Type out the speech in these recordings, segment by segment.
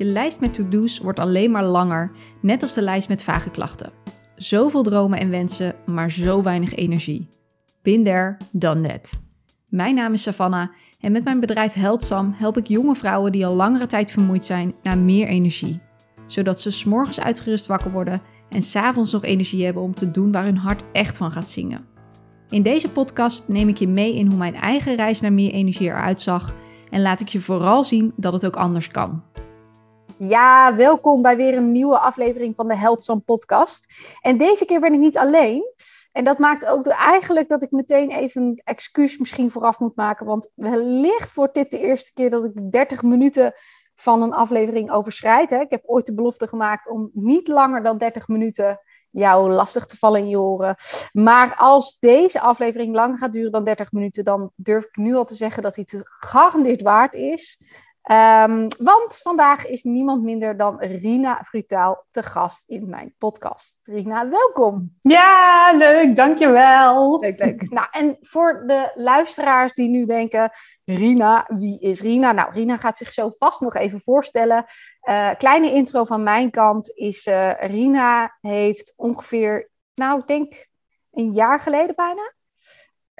Je lijst met to-do's wordt alleen maar langer, net als de lijst met vage klachten. Zoveel dromen en wensen, maar zo weinig energie. There, done that. Mijn naam is Savannah en met mijn bedrijf Heldsam help ik jonge vrouwen die al langere tijd vermoeid zijn naar meer energie. Zodat ze s'morgens uitgerust wakker worden en s'avonds nog energie hebben om te doen waar hun hart echt van gaat zingen. In deze podcast neem ik je mee in hoe mijn eigen reis naar meer energie eruit zag en laat ik je vooral zien dat het ook anders kan. Ja, welkom bij weer een nieuwe aflevering van de Heldsam podcast. En deze keer ben ik niet alleen. En dat maakt ook eigenlijk dat ik meteen even een excuus misschien vooraf moet maken. Want wellicht wordt dit de eerste keer dat ik 30 minuten van een aflevering overschrijd. Hè. Ik heb ooit de belofte gemaakt om niet langer dan 30 minuten jou lastig te vallen in je oren. Maar als deze aflevering langer gaat duren dan 30 minuten, dan durf ik nu al te zeggen dat hij het gegarandeerd waard is. Um, want vandaag is niemand minder dan Rina Frutaal te gast in mijn podcast. Rina, welkom. Ja, leuk, dankjewel. Leuk, leuk. Nou, en voor de luisteraars die nu denken, Rina, wie is Rina? Nou, Rina gaat zich zo vast nog even voorstellen. Uh, kleine intro van mijn kant is, uh, Rina heeft ongeveer, nou, ik denk een jaar geleden bijna,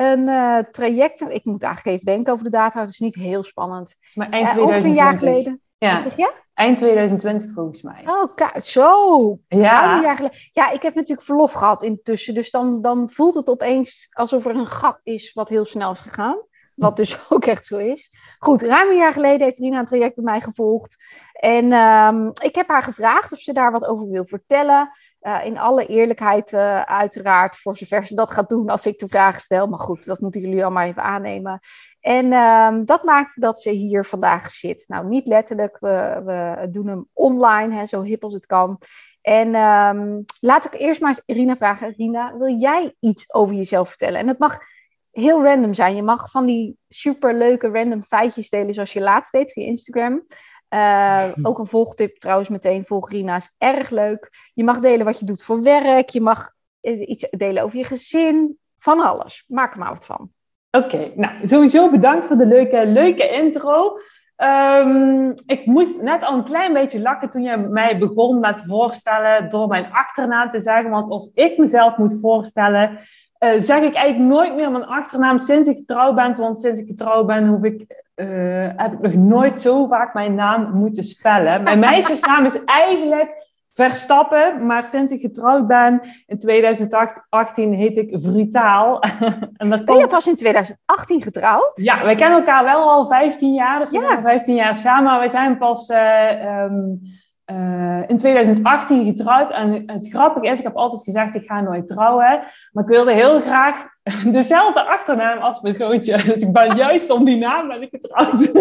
een uh, traject. Ik moet eigenlijk even denken over de data, dat is niet heel spannend. Maar eind 2020. een jaar geleden. Ja. Zeg je? Eind 2020 volgens mij. Oh, zo. Ja. Een jaar geleden. Ja, ik heb natuurlijk verlof gehad intussen. Dus dan, dan voelt het opeens alsof er een gat is wat heel snel is gegaan. Wat dus ook echt zo is. Goed, ruim een jaar geleden heeft Rina een traject bij mij gevolgd. En um, ik heb haar gevraagd of ze daar wat over wil vertellen. Uh, in alle eerlijkheid, uh, uiteraard, voor zover ze dat gaat doen als ik de vraag stel. Maar goed, dat moeten jullie allemaal even aannemen. En um, dat maakt dat ze hier vandaag zit. Nou, niet letterlijk, we, we doen hem online, hè, zo hip als het kan. En um, laat ik eerst maar eens Rina vragen. Rina, wil jij iets over jezelf vertellen? En het mag heel random zijn. Je mag van die superleuke random feitjes delen zoals je laatst deed via Instagram. Uh, ook een volgtip trouwens meteen, volg Rina is erg leuk. Je mag delen wat je doet voor werk. Je mag iets delen over je gezin. Van alles. Maak er maar wat van. Oké, okay, nou sowieso bedankt voor de leuke, leuke intro. Um, ik moest net al een klein beetje lachen toen je mij begon met voorstellen door mijn achternaam te zeggen. Want als ik mezelf moet voorstellen, uh, zeg ik eigenlijk nooit meer mijn achternaam sinds ik getrouwd ben. Want sinds ik getrouwd ben, hoef ik, uh, heb ik nog nooit zo vaak mijn naam moeten spellen. Mijn meisjesnaam is eigenlijk Verstappen, maar sinds ik getrouwd ben in 2018 heet ik Vrutaal. en komt... Ben je pas in 2018 getrouwd? Ja, wij kennen elkaar wel al 15 jaar, dus we ja. zijn 15 jaar samen. Maar wij zijn pas uh, um, uh, in 2018 getrouwd. En het grappige is, ik heb altijd gezegd, ik ga nooit trouwen. Maar ik wilde heel graag dezelfde achternaam als mijn zoontje. Dus ik ben juist om die naam ben ik getrouwd.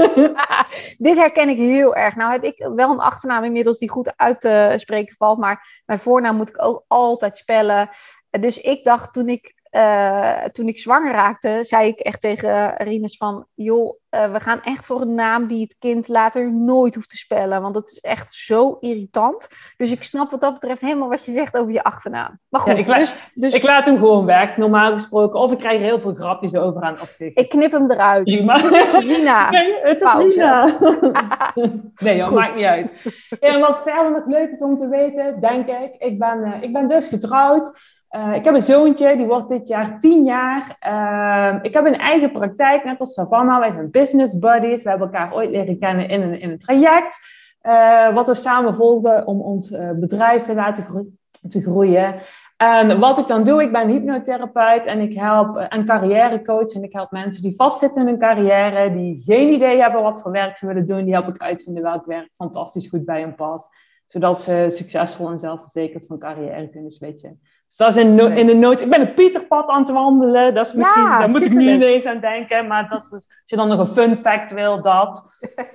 Dit herken ik heel erg. Nou heb ik wel een achternaam inmiddels die goed uit te spreken valt. Maar mijn voornaam moet ik ook altijd spellen. Dus ik dacht toen ik uh, toen ik zwanger raakte, zei ik echt tegen Rinus van... joh, uh, we gaan echt voor een naam die het kind later nooit hoeft te spellen. Want dat is echt zo irritant. Dus ik snap wat dat betreft helemaal wat je zegt over je achternaam. Maar goed, ja, ik, la dus, dus... ik laat hem gewoon weg, normaal gesproken. Of ik krijg er heel veel grapjes over aan op zich. Ik knip hem eruit. Prima. Het is Rina. Nee, het is Pauze. Rina. nee, joh, maakt niet uit. En wat verder nog leuk is om te weten, denk ik... Ik ben, uh, ik ben dus getrouwd... Uh, ik heb een zoontje, die wordt dit jaar tien jaar. Uh, ik heb een eigen praktijk, net als Savannah. Wij zijn business buddies. We hebben elkaar ooit leren kennen in een, in een traject. Uh, wat we samen volgen om ons bedrijf te laten te groeien. En wat ik dan doe, ik ben hypnotherapeut en ik help en carrièrecoach. En ik help mensen die vastzitten in hun carrière, die geen idee hebben wat voor werk ze willen doen. Die help ik uitvinden welk werk fantastisch goed bij hen past. Zodat ze succesvol en zelfverzekerd van carrière kunnen switchen. Dus dat is in, no in de nood. Ik ben een Pieterpad aan het wandelen. Dat is misschien, ja, daar moet ik nu ineens aan denken. Maar dat is, als je dan nog een fun fact wil, dat.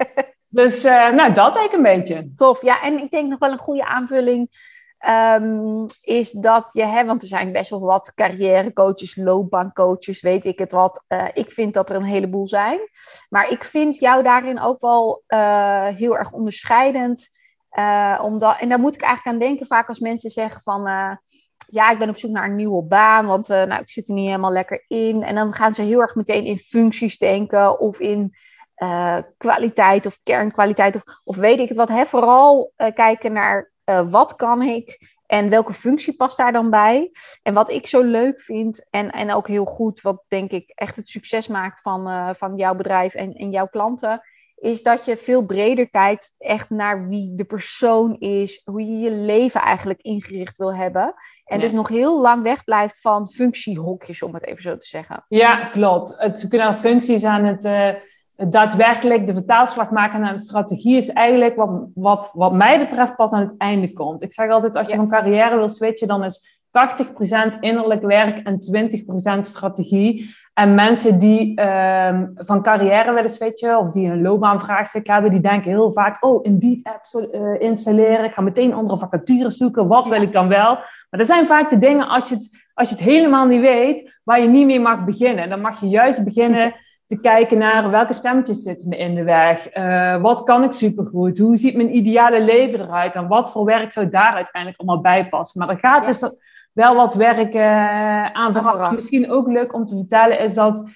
dus uh, nou, dat eigenlijk een beetje. Tof. Ja, en ik denk nog wel een goede aanvulling um, is dat je, hè, want er zijn best wel wat carrièrecoaches, loopbaancoaches, weet ik het wat. Uh, ik vind dat er een heleboel zijn. Maar ik vind jou daarin ook wel uh, heel erg onderscheidend. Uh, omdat, en daar moet ik eigenlijk aan denken vaak als mensen zeggen van... Ja, ik ben op zoek naar een nieuwe baan, want uh, nou, ik zit er niet helemaal lekker in. En dan gaan ze heel erg meteen in functies denken of in uh, kwaliteit of kernkwaliteit of, of weet ik het wat. Hè? Vooral uh, kijken naar wat kan ik en welke functie past daar dan bij. En wat ik zo leuk vind en, en ook heel goed, wat denk ik echt het succes maakt van, van jouw bedrijf en, en jouw klanten, is dat je veel breder kijkt echt naar wie de persoon is, hoe je je leven eigenlijk ingericht wil hebben. En dus nog heel lang weg blijft van functiehokjes, om het even zo te zeggen. Ja, klopt. Het kunnen functies aan het, uh, daadwerkelijk de vertaalslag maken naar een strategie is eigenlijk wat, wat, wat mij betreft pas aan het einde komt. Ik zeg altijd, als je van carrière wil switchen, dan is 80% innerlijk werk en 20% strategie. En mensen die um, van carrière willen switchen of die een loopbaanvraagstuk hebben, die denken heel vaak: oh, Indeed-app uh, installeren, ik ga meteen andere vacatures zoeken, wat wil ik dan wel? Maar dat zijn vaak de dingen, als je, het, als je het helemaal niet weet, waar je niet mee mag beginnen. Dan mag je juist beginnen te kijken naar welke stemmetjes zitten me in de weg, uh, wat kan ik supergoed, hoe ziet mijn ideale leven eruit en wat voor werk zou daar uiteindelijk allemaal bij passen. Maar er gaat dus wel wat werk uh, aan Misschien ook leuk om te vertellen is dat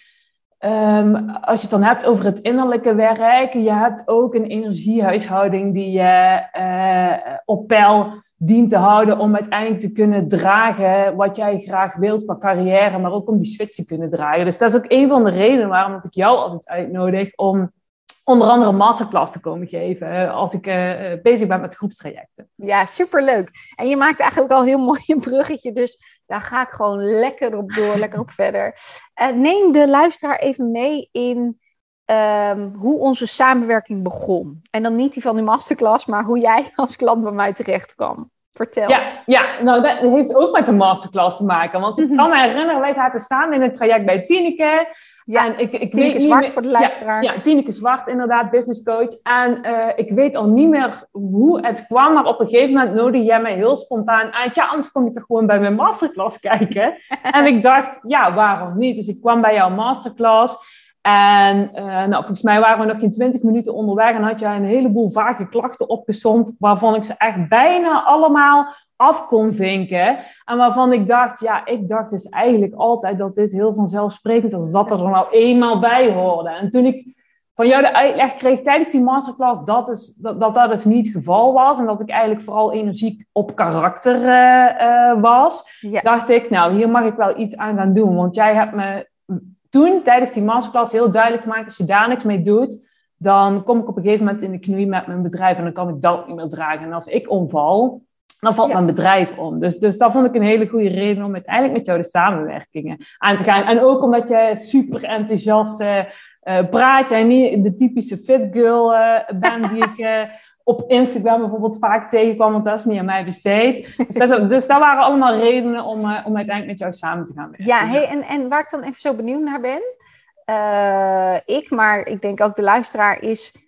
um, als je het dan hebt over het innerlijke werk, je hebt ook een energiehuishouding die je uh, op peil dient te houden om uiteindelijk te kunnen dragen wat jij graag wilt qua carrière, maar ook om die switch te kunnen dragen. Dus dat is ook een van de redenen waarom ik jou altijd uitnodig om onder andere een masterclass te komen geven als ik uh, bezig ben met groepstrajecten. Ja, superleuk. En je maakt eigenlijk al heel mooi een bruggetje, dus daar ga ik gewoon lekker op door, lekker op verder. Uh, neem de luisteraar even mee in um, hoe onze samenwerking begon. En dan niet die van die masterclass, maar hoe jij als klant bij mij terecht kwam. Vertel. Ja, ja, nou dat heeft ook met de masterclass te maken. Want ik kan me herinneren, wij zaten samen in het traject bij Tineke. Ja, en ik, ik Tineke weet Zwart voor de luisteraar. Ja, ja Tineke Zwart inderdaad, business coach. En uh, ik weet al niet meer hoe het kwam, maar op een gegeven moment nodigde jij mij heel spontaan uit. Ja, anders kom je toch gewoon bij mijn masterclass kijken. en ik dacht, ja, waarom niet? Dus ik kwam bij jouw masterclass. En uh, nou, volgens mij waren we nog geen twintig minuten onderweg en had jij een heleboel vage klachten opgezond, waarvan ik ze echt bijna allemaal af kon vinken. En waarvan ik dacht, ja, ik dacht dus eigenlijk altijd dat dit heel vanzelfsprekend was, dat er nou eenmaal bij hoorde. En toen ik van jou de uitleg kreeg tijdens die masterclass dat is, dat, dat, dat dus niet het geval was en dat ik eigenlijk vooral energiek op karakter uh, uh, was, dacht ik, nou, hier mag ik wel iets aan gaan doen. Want jij hebt me toen tijdens die masterclass heel duidelijk gemaakt, als je daar niks mee doet, dan kom ik op een gegeven moment in de knie met mijn bedrijf en dan kan ik dat niet meer dragen. En als ik omval, dan valt mijn bedrijf om. Dus, dus dat vond ik een hele goede reden om uiteindelijk met jou de samenwerkingen aan te gaan. En ook omdat je super enthousiast uh, praat. Jij niet de typische fit girl uh, bent die ik op Instagram bijvoorbeeld vaak tegenkwam, want dat is niet aan mij besteed. Dus, dat, dus daar waren allemaal redenen om, om uiteindelijk met jou samen te gaan werken. Ja, hey, en, en waar ik dan even zo benieuwd naar ben, ik, maar ik denk ook de luisteraar, is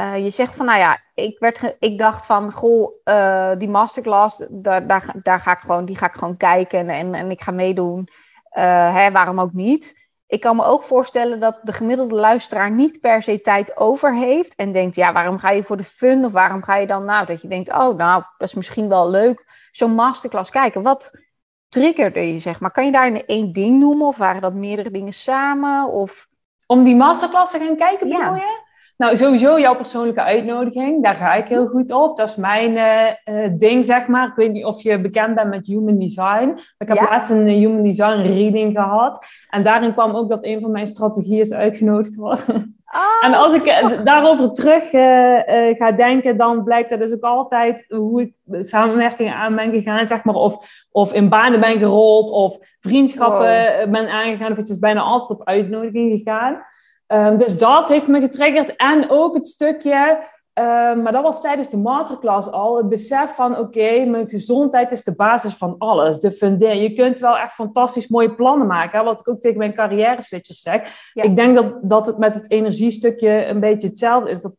uh, je zegt van, nou ja, ik, werd ik dacht van, goh, uh, die masterclass, daar, daar, daar ga ik gewoon, die ga ik gewoon kijken en, en, en ik ga meedoen. Uh, hè, waarom ook niet? Ik kan me ook voorstellen dat de gemiddelde luisteraar niet per se tijd over heeft en denkt, ja, waarom ga je voor de fun of waarom ga je dan, nou, dat je denkt, oh, nou, dat is misschien wel leuk, zo'n masterclass kijken. Wat triggerde je, zeg maar? Kan je daar een één ding noemen of waren dat meerdere dingen samen? Of... Om die masterclass te gaan kijken, bedoel ja. je? Nou, sowieso jouw persoonlijke uitnodiging, daar ga ik heel goed op. Dat is mijn uh, ding, zeg maar. Ik weet niet of je bekend bent met Human Design. Ik heb laatst een eh, Human Design reading gehad. En daarin kwam ook dat een van mijn strategieën is uitgenodigd worden. Oh. En als ik daarover terug uh, ga denken, dan blijkt dat dus ook altijd hoe ik samenwerkingen aan ben gegaan, zeg maar. Of, of in banen ben gerold, of vriendschappen ben aangegaan. Of het is bijna altijd op uitnodiging gegaan. Um, dus dat heeft me getriggerd. En ook het stukje, um, maar dat was tijdens de masterclass al, het besef van oké, mijn gezondheid is de basis van alles. De fundering. Je kunt wel echt fantastisch mooie plannen maken. Hè? Wat ik ook tegen mijn carrière switchers zeg. Ik denk dat, dat het met het energiestukje een beetje hetzelfde is. Dat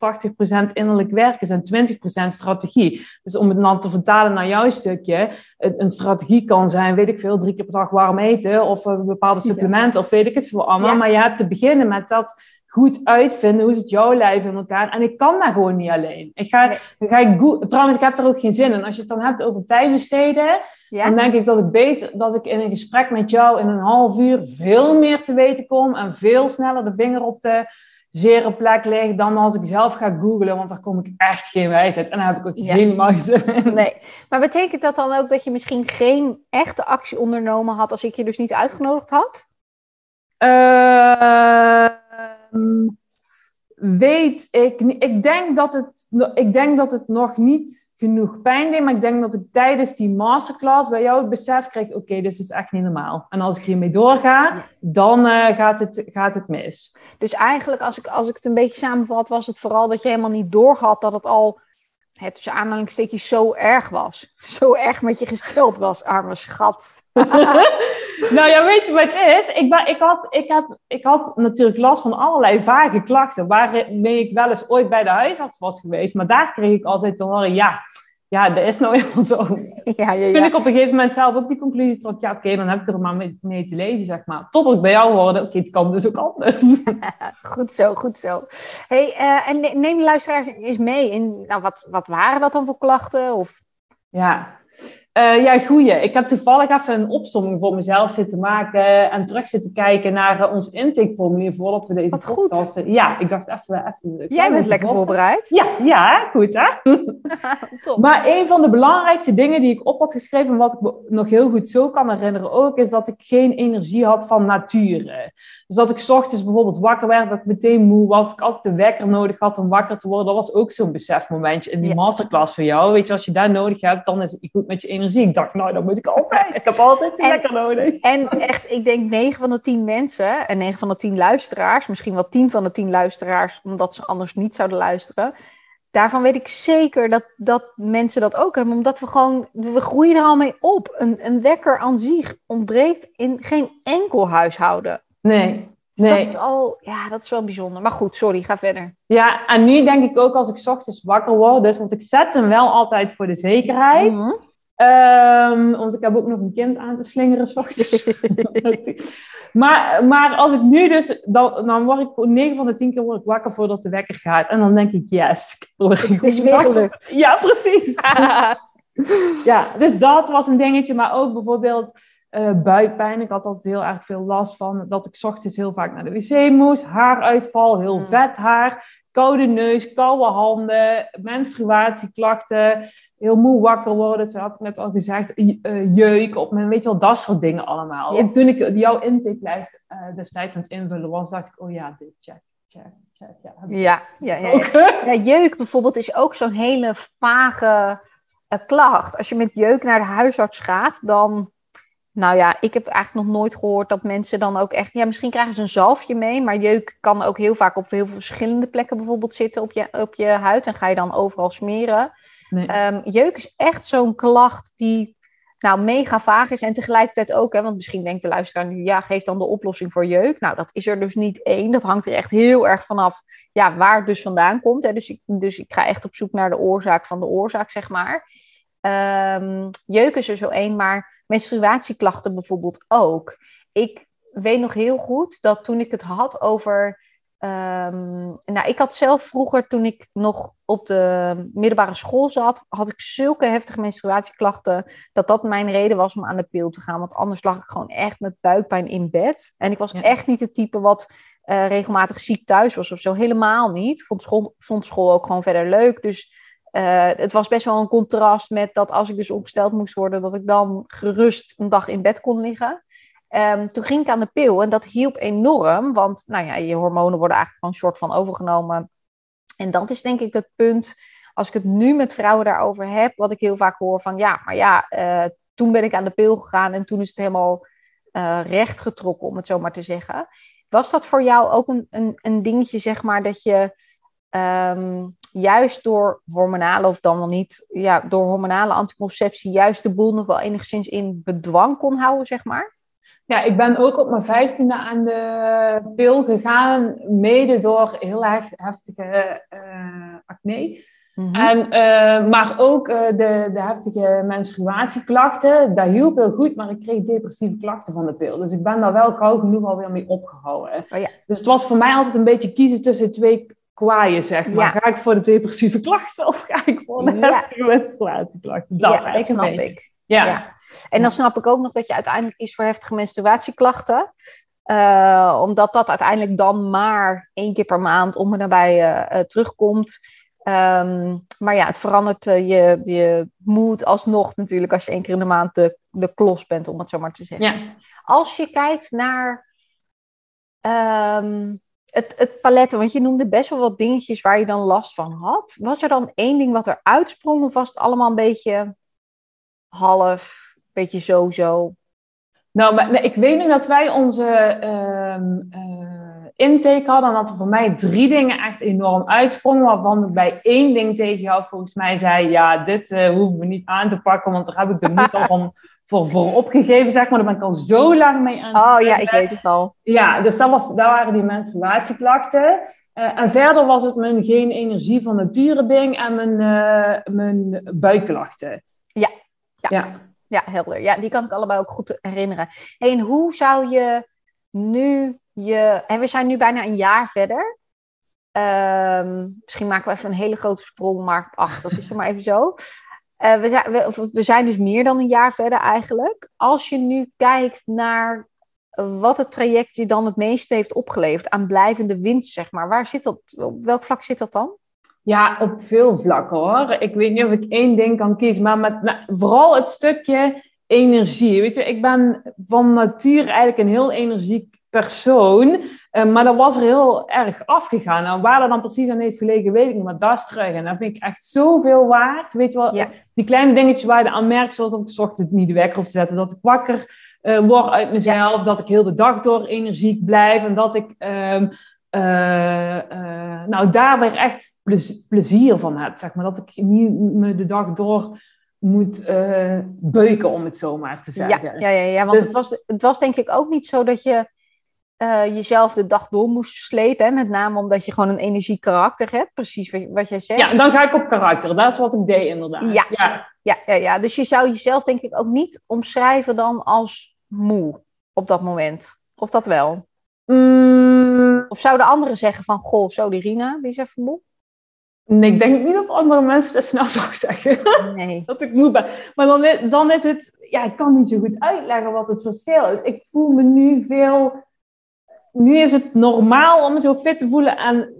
80% innerlijk werk is en 20% strategie. Dus om het dan te vertalen naar jouw stukje een strategie kan zijn, weet ik veel, drie keer per dag warm eten of een bepaalde supplementen of weet ik het veel allemaal. Maar je hebt te beginnen met dat goed uitvinden. Hoe zit jouw lijf in elkaar? En ik kan dat gewoon niet alleen. Ik ga, nee. ga ik trouwens, ik heb er ook geen zin in. Als je het dan hebt over tijd besteden, dan denk ik dat ik beter dat ik in een gesprek met jou in een half uur veel meer te weten kom en veel sneller de vinger op de zere plek ligt dan als ik zelf ga googlen, want daar kom ik echt geen wijsheid. En daar heb ik ook helemaal geen Nee, maar betekent dat dan ook dat je misschien geen echte actie ondernomen had als ik je dus niet uitgenodigd had? Uh, weet ik. Ik denk, dat het, ik denk dat het nog niet genoeg pijn deed, maar ik denk dat ik tijdens die masterclass bij jou het besef kreeg: oké, dit is echt niet normaal. En als ik hiermee doorga, dan uh, gaat, het, gaat het mis. Dus eigenlijk, als ik, als ik het een beetje samenvat, was het vooral dat je helemaal niet doorhad dat het al het tussen aanhalingstekens zo erg was. Zo erg met je gesteld was, arme schat. nou ja, weet je wat het is? Ik, ben, ik, had, ik, had, ik had natuurlijk last van allerlei vage klachten, waarmee ik wel eens ooit bij de huisarts was geweest. Maar daar kreeg ik altijd te horen, ja, ja, dat is nou helemaal zo. Ja, ja, ik op een gegeven moment zelf ook die conclusie trok, ja, oké, dan heb ik er maar mee, te leven, zeg maar. Totdat ik bij jou hoorde, oké, het kan dus ook anders. goed zo, goed zo. hey, uh, en neem de luisteraars eens mee in, nou, wat, wat waren dat dan voor klachten? Of... Ja, uh, ja, goeie. Ik heb toevallig even een opsomming voor mezelf zitten maken en terug zitten kijken naar uh, ons intakeformulier voordat we deze Wat goed. Ja, ik dacht even... even Jij bent lekker voorbereid. Ja, ja, goed hè? Top. Maar een van de belangrijkste dingen die ik op had geschreven, wat ik me nog heel goed zo kan herinneren ook, is dat ik geen energie had van nature. Dus dat ik s ochtends bijvoorbeeld wakker werd, dat ik meteen moe was, ik altijd de wekker nodig had om wakker te worden. Dat was ook zo'n besefmomentje in die masterclass voor jou. Weet je, als je daar nodig hebt, dan is het goed met je energie. Ik dacht, nou, dan moet ik altijd. Ik heb altijd de wekker nodig. En echt, ik denk 9 van de 10 mensen en 9 van de 10 luisteraars, misschien wel 10 van de 10 luisteraars, omdat ze anders niet zouden luisteren. Daarvan weet ik zeker dat, dat mensen dat ook hebben, omdat we gewoon, we groeien er al mee op. Een, een wekker aan zich ontbreekt in geen enkel huishouden. Nee. Dus nee. dat is al, ja, dat is wel bijzonder. Maar goed, sorry, ga verder. Ja, en nu denk ik ook als ik ochtends wakker word, dus, want ik zet hem wel altijd voor de zekerheid. Mm -hmm. um, want ik heb ook nog een kind aan te slingeren s ochtends. maar, maar als ik nu dus, dan, dan word ik 9 van de 10 keer word ik wakker voordat de wekker gaat. En dan denk ik, yes. Het is weer gelukt. Ja, precies. ja, dus dat was een dingetje. Maar ook bijvoorbeeld uh, buikpijn. Ik had altijd heel erg veel last van dat ik ochtends heel vaak naar de wc moest. Haaruitval, heel mm. vet haar. Koude neus, koude handen, menstruatieklachten. Heel moe wakker worden. Zo had ik net al gezegd. Uh, jeuk op mijn, weet je wel, dat soort dingen allemaal. En toen ik jouw intakelijst uh, destijds aan het invullen was, dacht ik, oh ja, dit check, check. check ja, ja, ja, ja, ja. ja, jeuk bijvoorbeeld is ook zo'n hele vage klacht. Als je met jeuk naar de huisarts gaat, dan nou ja, ik heb eigenlijk nog nooit gehoord dat mensen dan ook echt... Ja, misschien krijgen ze een zalfje mee, maar jeuk kan ook heel vaak op heel veel verschillende plekken bijvoorbeeld zitten op je, op je huid. En ga je dan overal smeren. Nee. Um, jeuk is echt zo'n klacht die nou mega vaag is en tegelijkertijd ook, hè, want misschien denkt de luisteraar nu, ja, geef dan de oplossing voor jeuk. Nou, dat is er dus niet één. Dat hangt er echt heel erg vanaf ja, waar het dus vandaan komt. Hè. Dus, ik, dus ik ga echt op zoek naar de oorzaak van de oorzaak, zeg maar. Um, jeuk is er zo één, maar menstruatieklachten bijvoorbeeld ook. Ik weet nog heel goed dat toen ik het had over. Um, nou, ik had zelf vroeger, toen ik nog op de middelbare school zat, had ik zulke heftige menstruatieklachten dat dat mijn reden was om aan de pil te gaan. Want anders lag ik gewoon echt met buikpijn in bed. En ik was ja. echt niet het type wat uh, regelmatig ziek thuis was of zo. Helemaal niet. Vond school, vond school ook gewoon verder leuk. Dus uh, het was best wel een contrast met dat als ik dus opgesteld moest worden, dat ik dan gerust een dag in bed kon liggen. Um, toen ging ik aan de pil en dat hielp enorm, want nou ja, je hormonen worden eigenlijk gewoon soort van overgenomen. En dat is denk ik het punt, als ik het nu met vrouwen daarover heb, wat ik heel vaak hoor van ja, maar ja, uh, toen ben ik aan de pil gegaan en toen is het helemaal uh, recht getrokken, om het zo maar te zeggen. Was dat voor jou ook een, een, een dingetje, zeg maar, dat je um, juist door hormonale, of dan wel niet, ja, door hormonale anticonceptie, juist de boel nog wel enigszins in bedwang kon houden, zeg maar? Ja, ik ben ook op mijn vijftiende aan de pil gegaan, mede door heel erg heftige uh, acne. Mm -hmm. en, uh, maar ook uh, de, de heftige menstruatieklachten, dat hielp heel goed, maar ik kreeg depressieve klachten van de pil. Dus ik ben daar wel gauw genoeg alweer mee opgehouden. Oh, ja. Dus het was voor mij altijd een beetje kiezen tussen twee kwaaien, zeg maar. Ja. Ga ik voor de depressieve klachten of ga ik voor de ja. heftige menstruatieklachten? Dat, ja, dat snap ik. Ja. En dan snap ik ook nog dat je uiteindelijk kiest voor heftige menstruatieklachten. Uh, omdat dat uiteindelijk dan maar één keer per maand om en nabij uh, terugkomt. Um, maar ja, het verandert je, je moed alsnog natuurlijk als je één keer in de maand de, de klos bent, om het zo maar te zeggen. Ja. Als je kijkt naar um, het, het paletten, want je noemde best wel wat dingetjes waar je dan last van had. Was er dan één ding wat er uitsprong of was het allemaal een beetje half, een beetje zo-zo? Nou, maar, nee, ik weet nu dat wij onze uh, intake hadden en dat er voor mij drie dingen echt enorm uitsprongen, waarvan ik bij één ding tegen jou volgens mij zei, ja, dit uh, hoeven we niet aan te pakken, want daar heb ik de moed al van voor, voor opgegeven, zeg maar. Daar ben ik al zo lang mee aan het Oh ja, ik weet het al. Ja, dus dat, was, dat waren die menstruatieklachten. Uh, en verder was het mijn geen energie van nature ding en mijn, uh, mijn buikklachten. Ja. ja. Ja. Ja, helder. Ja, die kan ik allebei ook goed herinneren. en hoe zou je nu je... En we zijn nu bijna een jaar verder. Um, misschien maken we even een hele grote sprong, maar ach, dat is er maar even zo. Uh, we, zijn, we, zijn dus meer dan een jaar verder eigenlijk. Als je nu kijkt naar wat het traject je dan het meeste heeft opgeleverd aan blijvende winst, zeg maar. Waar zit dat, op welk vlak zit dat dan? Ja, op veel vlakken hoor. Ik weet niet of ik één ding kan kiezen, maar met, nou, vooral het stukje energie. Weet je, ik ben van natuur eigenlijk een heel energiek persoon. Uh, maar dat was er heel erg afgegaan. Nou, waar dat dan precies aan heeft gelegen, weet ik niet. Maar dat is terug. En dat vind ik echt zoveel waard. Weet je wel, die kleine dingetjes waar je aan merkt, zoals dat ik ochtends niet de wekker hoef te zetten. Dat ik wakker uh, word uit mezelf. Dat ik heel de dag door energiek blijf. En dat ik um, uh, nou, daar weer echt plezier van heb. Zeg maar. Dat ik niet me de dag door moet beuken, om het zo maar te zeggen. Ja, ja, ja, ja want dus, het, was, het was denk ik ook niet zo dat je uh, jezelf de dag door moest slepen. Hè? Met name omdat je gewoon een energie karakter hebt. Precies wat, wat jij zegt. Ja, dan ga ik op karakter. Dat is wat ik deed inderdaad. Ja. Ja. Ja, ja, ja. Dus je zou jezelf denk ik ook niet omschrijven dan als moe op dat moment. Of dat wel? Mm. Of zouden anderen zeggen van... Goh, zo die Rina, die is even moe? Nee, ik denk niet dat andere mensen dat snel zouden zeggen. Nee. dat ik moe ben. Maar dan, dan is het... Ja, ik kan niet zo goed uitleggen wat het verschil is. Ik voel me nu veel nu is het normaal om me zo fit te voelen. En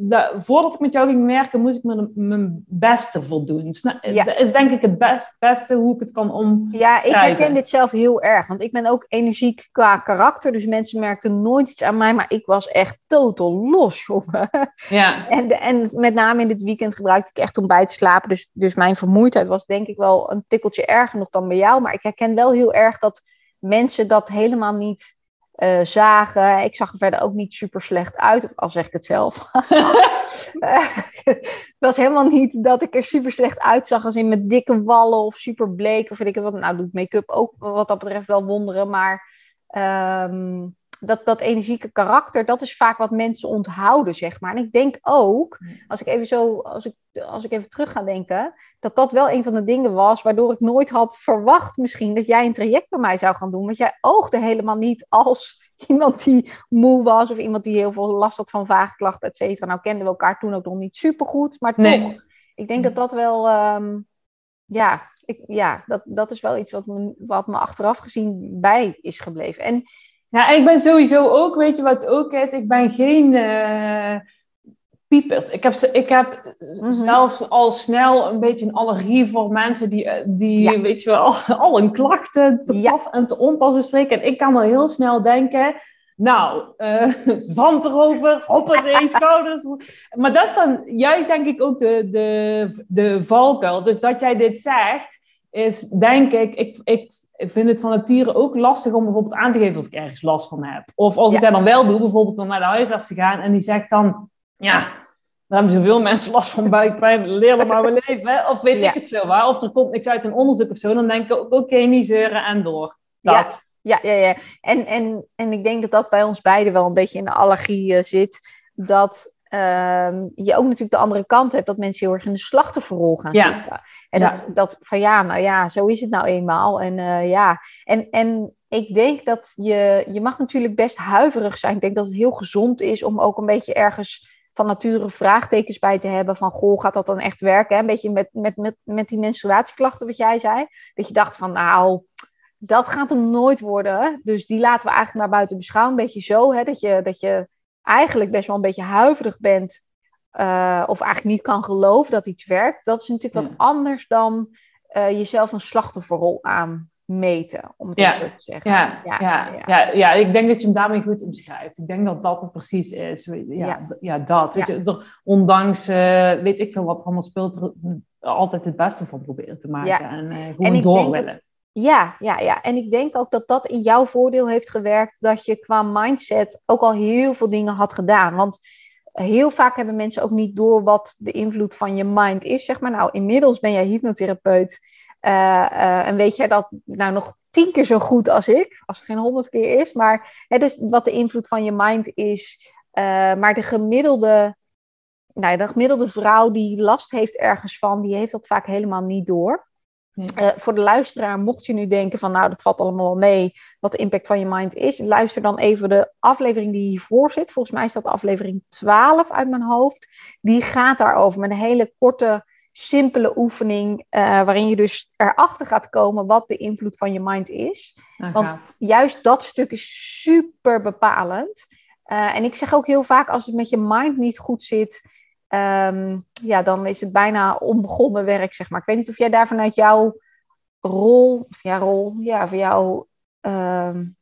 voordat ik met jou ging werken, moest ik me mijn beste voldoen. Ja. Dat is denk ik het beste hoe ik het kan om. Ja, ik herken dit zelf heel erg. Want ik ben ook energiek qua karakter. Dus mensen merkten nooit iets aan mij. Maar ik was echt totaal los, jongen. Ja. En, en met name in dit weekend gebruikte ik echt om bij te slapen. Dus, dus mijn vermoeidheid was denk ik wel een tikkeltje erger nog dan bij jou. Maar ik herken wel heel erg dat mensen dat helemaal niet uh, zagen. Ik zag er verder ook niet super slecht uit, of al zeg ik het zelf. het was helemaal niet dat ik er super slecht uitzag, als in met dikke wallen of super bleek. Of weet ik wat. Nou, doet make-up ook wat dat betreft wel wonderen. Maar um, dat, dat energieke karakter, dat is vaak wat mensen onthouden, zeg maar. En ik denk ook, als ik even zo, als ik, als ik even terug ga denken, dat dat wel een van de dingen was waardoor ik nooit had verwacht misschien dat jij een traject bij mij zou gaan doen. Want jij oogde helemaal niet als iemand die moe was of iemand die heel veel last had van vage klachten, et cetera. Nou kenden we elkaar toen ook nog niet super goed, maar toch, ik denk dat dat wel, um, ja, ik, ja dat, dat is wel iets wat me, wat me achteraf gezien bij is gebleven. En ja, en ik ben sowieso ook, weet je wat ook is? Ik ben geen uh, piepers. Ik heb, ik heb mm zelfs al snel een beetje een allergie voor mensen die, eh, die weet je wel, al hun klachten te pas en te onpas bespreken. En ik kan wel heel snel denken, nou, uh, zand erover, hoppers schouders. Maar dat is dan juist denk ik ook de, de, de valkuil. Dus dat jij dit zegt, is denk ik, ik, ik ik vind het van nature ook lastig om bijvoorbeeld aan te geven dat ik ergens last van heb. Of als ik dat dan wel doe, bijvoorbeeld dan naar de huisarts te gaan en die zegt dan, ja, daar hebben zoveel mensen last van buikpijn, leer maar we leven. Of weet ik het veel waar. Of er komt niks uit een onderzoek of zo, dan denk ik ook, oké, okay, niet zeuren en door. Ja, ja, ja, ja. En, en, en ik denk dat dat bij ons beiden wel een beetje in de allergie uh, zit. Dat um, je ook natuurlijk de andere kant hebt, dat mensen heel erg in de slachtofferrol gaan ja. zitten. En dat, dat van ja, nou ja, zo is het nou eenmaal. En uh, ja, en, en ik denk dat je, je mag natuurlijk best huiverig zijn. Ik denk dat het heel gezond is om ook een beetje ergens van nature vraagtekens bij te hebben van, goh, gaat dat dan echt werken? Een beetje met, met, met, met die menstruatieklachten wat jij zei. Dat je dacht van, nou, dat gaat hem nooit worden. Dus die laten we eigenlijk maar buiten beschouwen. Een beetje zo, hè, dat, je, dat je eigenlijk best wel een beetje huiverig bent. Uh, of eigenlijk niet kan geloven dat iets werkt. Dat is natuurlijk wat anders dan uh, jezelf een slachtofferrol aanmeten, om het ja. zo te zeggen. Ja, ja, ja, ja, ja. ik denk dat je hem daarmee goed omschrijft. Ik denk dat dat het precies is. Ja, ja. dat. Weet je, ondanks, uh, weet ik veel wat er allemaal speelt, er altijd het beste van proberen te maken. En gewoon en door willen. Ja, ja, ja. En ik denk ook dat dat in jouw voordeel heeft gewerkt, dat je qua mindset ook al heel veel dingen had gedaan. Want heel vaak hebben mensen ook niet door wat de invloed van je mind is, zeg maar. Nou, inmiddels ben jij hypnotherapeut uh, uh, en weet jij dat nou nog tien keer zo goed als ik, als het geen honderd keer is. Maar hè, dus wat de invloed van je mind is. Uh, maar de gemiddelde, nou, de gemiddelde vrouw die last heeft ergens van, die heeft dat vaak helemaal niet door. Uh, voor de luisteraar, mocht je nu denken van nou, dat valt allemaal wel mee, wat de impact van je mind is, luister dan even de aflevering die hiervoor zit. Volgens mij is dat aflevering 12 uit mijn hoofd. Die gaat daarover met een hele korte, simpele oefening, uh, waarin je dus erachter gaat komen wat de invloed van je mind is. Ah, Want juist dat stuk is super bepalend. Uh, en ik zeg ook heel vaak, als het met je mind niet goed zit, um, ja, dan is het bijna onbegonnen werk, zeg maar. Ik weet niet of jij daar vanuit jouw rol, of jouw rol, ja, voor jouw um,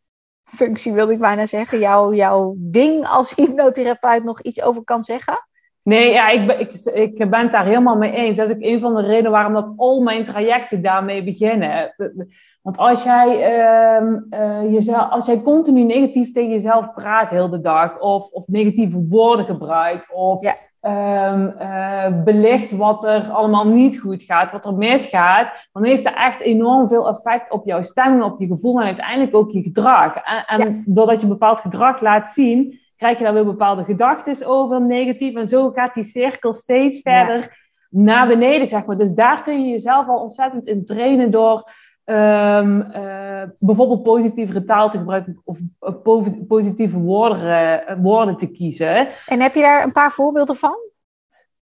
functie wilde ik bijna zeggen, jouw, jouw ding als hypnotherapeut nog iets over kan zeggen? Nee, ja, ik, ben, ik, ik ben het daar helemaal mee eens. Dat is ook een van de redenen waarom dat al mijn trajecten daarmee beginnen. Want als jij, uh, uh, jezelf, als jij continu negatief tegen jezelf praat heel de dag, of, of negatieve woorden gebruikt, of ja um, uh, belicht wat er allemaal niet goed gaat, wat er misgaat, dan heeft dat echt enorm veel effect op jouw stemming, op je gevoel en uiteindelijk ook je gedrag. En, en doordat je bepaald gedrag laat zien, krijg je daar weer bepaalde gedachten over, negatief. En zo gaat die cirkel steeds verder naar beneden, zeg maar. Dus daar kun je jezelf al ontzettend in trainen door Um, uh, bijvoorbeeld positieve taal te gebruiken of uh, positieve woorden, uh, woorden te kiezen. En heb je daar een paar voorbeelden van?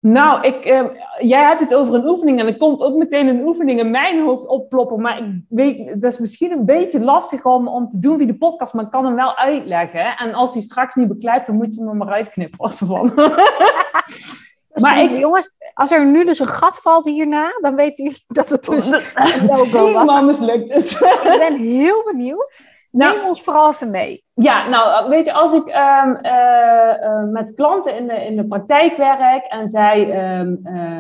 Nou, ik, ehm, jij hebt het over een oefening en er komt ook meteen een oefening in mijn hoofd opploppen. Maar ik weet, dat is misschien een beetje lastig om, om te doen via de podcast, maar ik kan hem wel uitleggen. En als hij straks niet beklijft, dan moet je hem maar uitknippen. Van. maar ik, jongens, als er nu dus een gat valt hierna, dan weten jullie dat het dus een logo was. mislukt is. ik ben heel benieuwd. Nou, Neem ons vooral even mee. Ja, nou, weet je, als ik um, uh, uh, met klanten in de, in de praktijk werk en zij um, uh,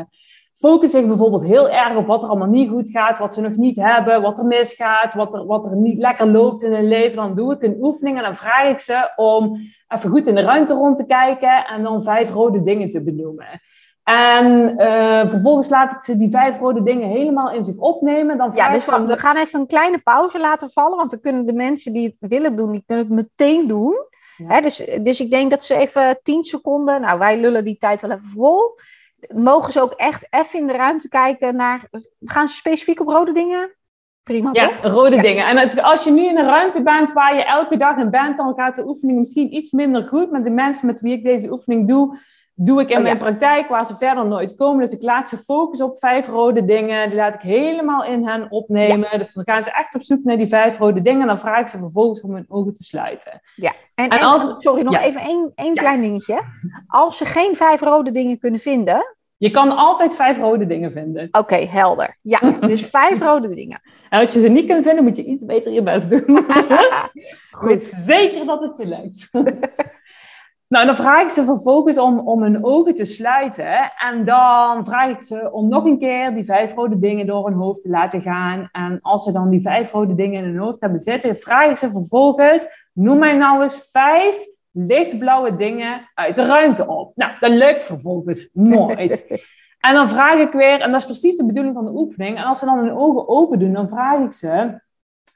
focussen zich bijvoorbeeld heel erg op wat er allemaal niet goed gaat, wat ze nog niet hebben, wat er misgaat, wat er, wat er niet lekker loopt in hun leven, dan doe ik een oefening en dan vraag ik ze om even goed in de ruimte rond te kijken en dan vijf rode dingen te benoemen. En uh, vervolgens laat ik ze die vijf rode dingen helemaal in zich opnemen. Dan ja, dus we, gaan even een kleine pauze laten vallen. Want dan kunnen de mensen die het willen doen, die kunnen het meteen doen. Hè, dus, dus ik denk dat ze even tien seconden... Nou, wij lullen die tijd wel even vol. Mogen ze ook echt even in de ruimte kijken naar... Gaan ze specifiek op rode dingen? Prima, Ja, rode dingen. En als je nu in een ruimte bent waar je elke dag in bent... dan gaat de oefening misschien iets minder goed. Maar de mensen met wie ik deze oefening doe doe ik in oh, mijn praktijk waar ze verder nooit komen. Dus ik laat ze focussen op vijf rode dingen. Die laat ik helemaal in hen opnemen. Dus dan gaan ze echt op zoek naar die vijf rode dingen. En dan vraag ik ze vervolgens om hun ogen te sluiten. Ja, en, en, als, sorry, nog even één, één klein dingetje. Als ze geen vijf rode dingen kunnen vinden... Je kan altijd vijf rode dingen vinden. Oké, helder. Ja, dus vijf rode dingen. En als je ze niet kunt vinden, moet je iets beter je best doen. Goed. zeker dat het je lukt. Nou, dan vraag ik ze vervolgens om, om hun ogen te sluiten. En dan vraag ik ze om nog een keer die vijf rode dingen door hun hoofd te laten gaan. En als ze dan die vijf rode dingen in hun hoofd hebben zitten, vraag ik ze vervolgens: noem mij nou eens vijf lichtblauwe dingen uit de ruimte op. Nou, dat lukt vervolgens nooit. en dan vraag ik weer, en dat is precies de bedoeling van de oefening. En als ze dan hun ogen open doen, dan vraag ik ze.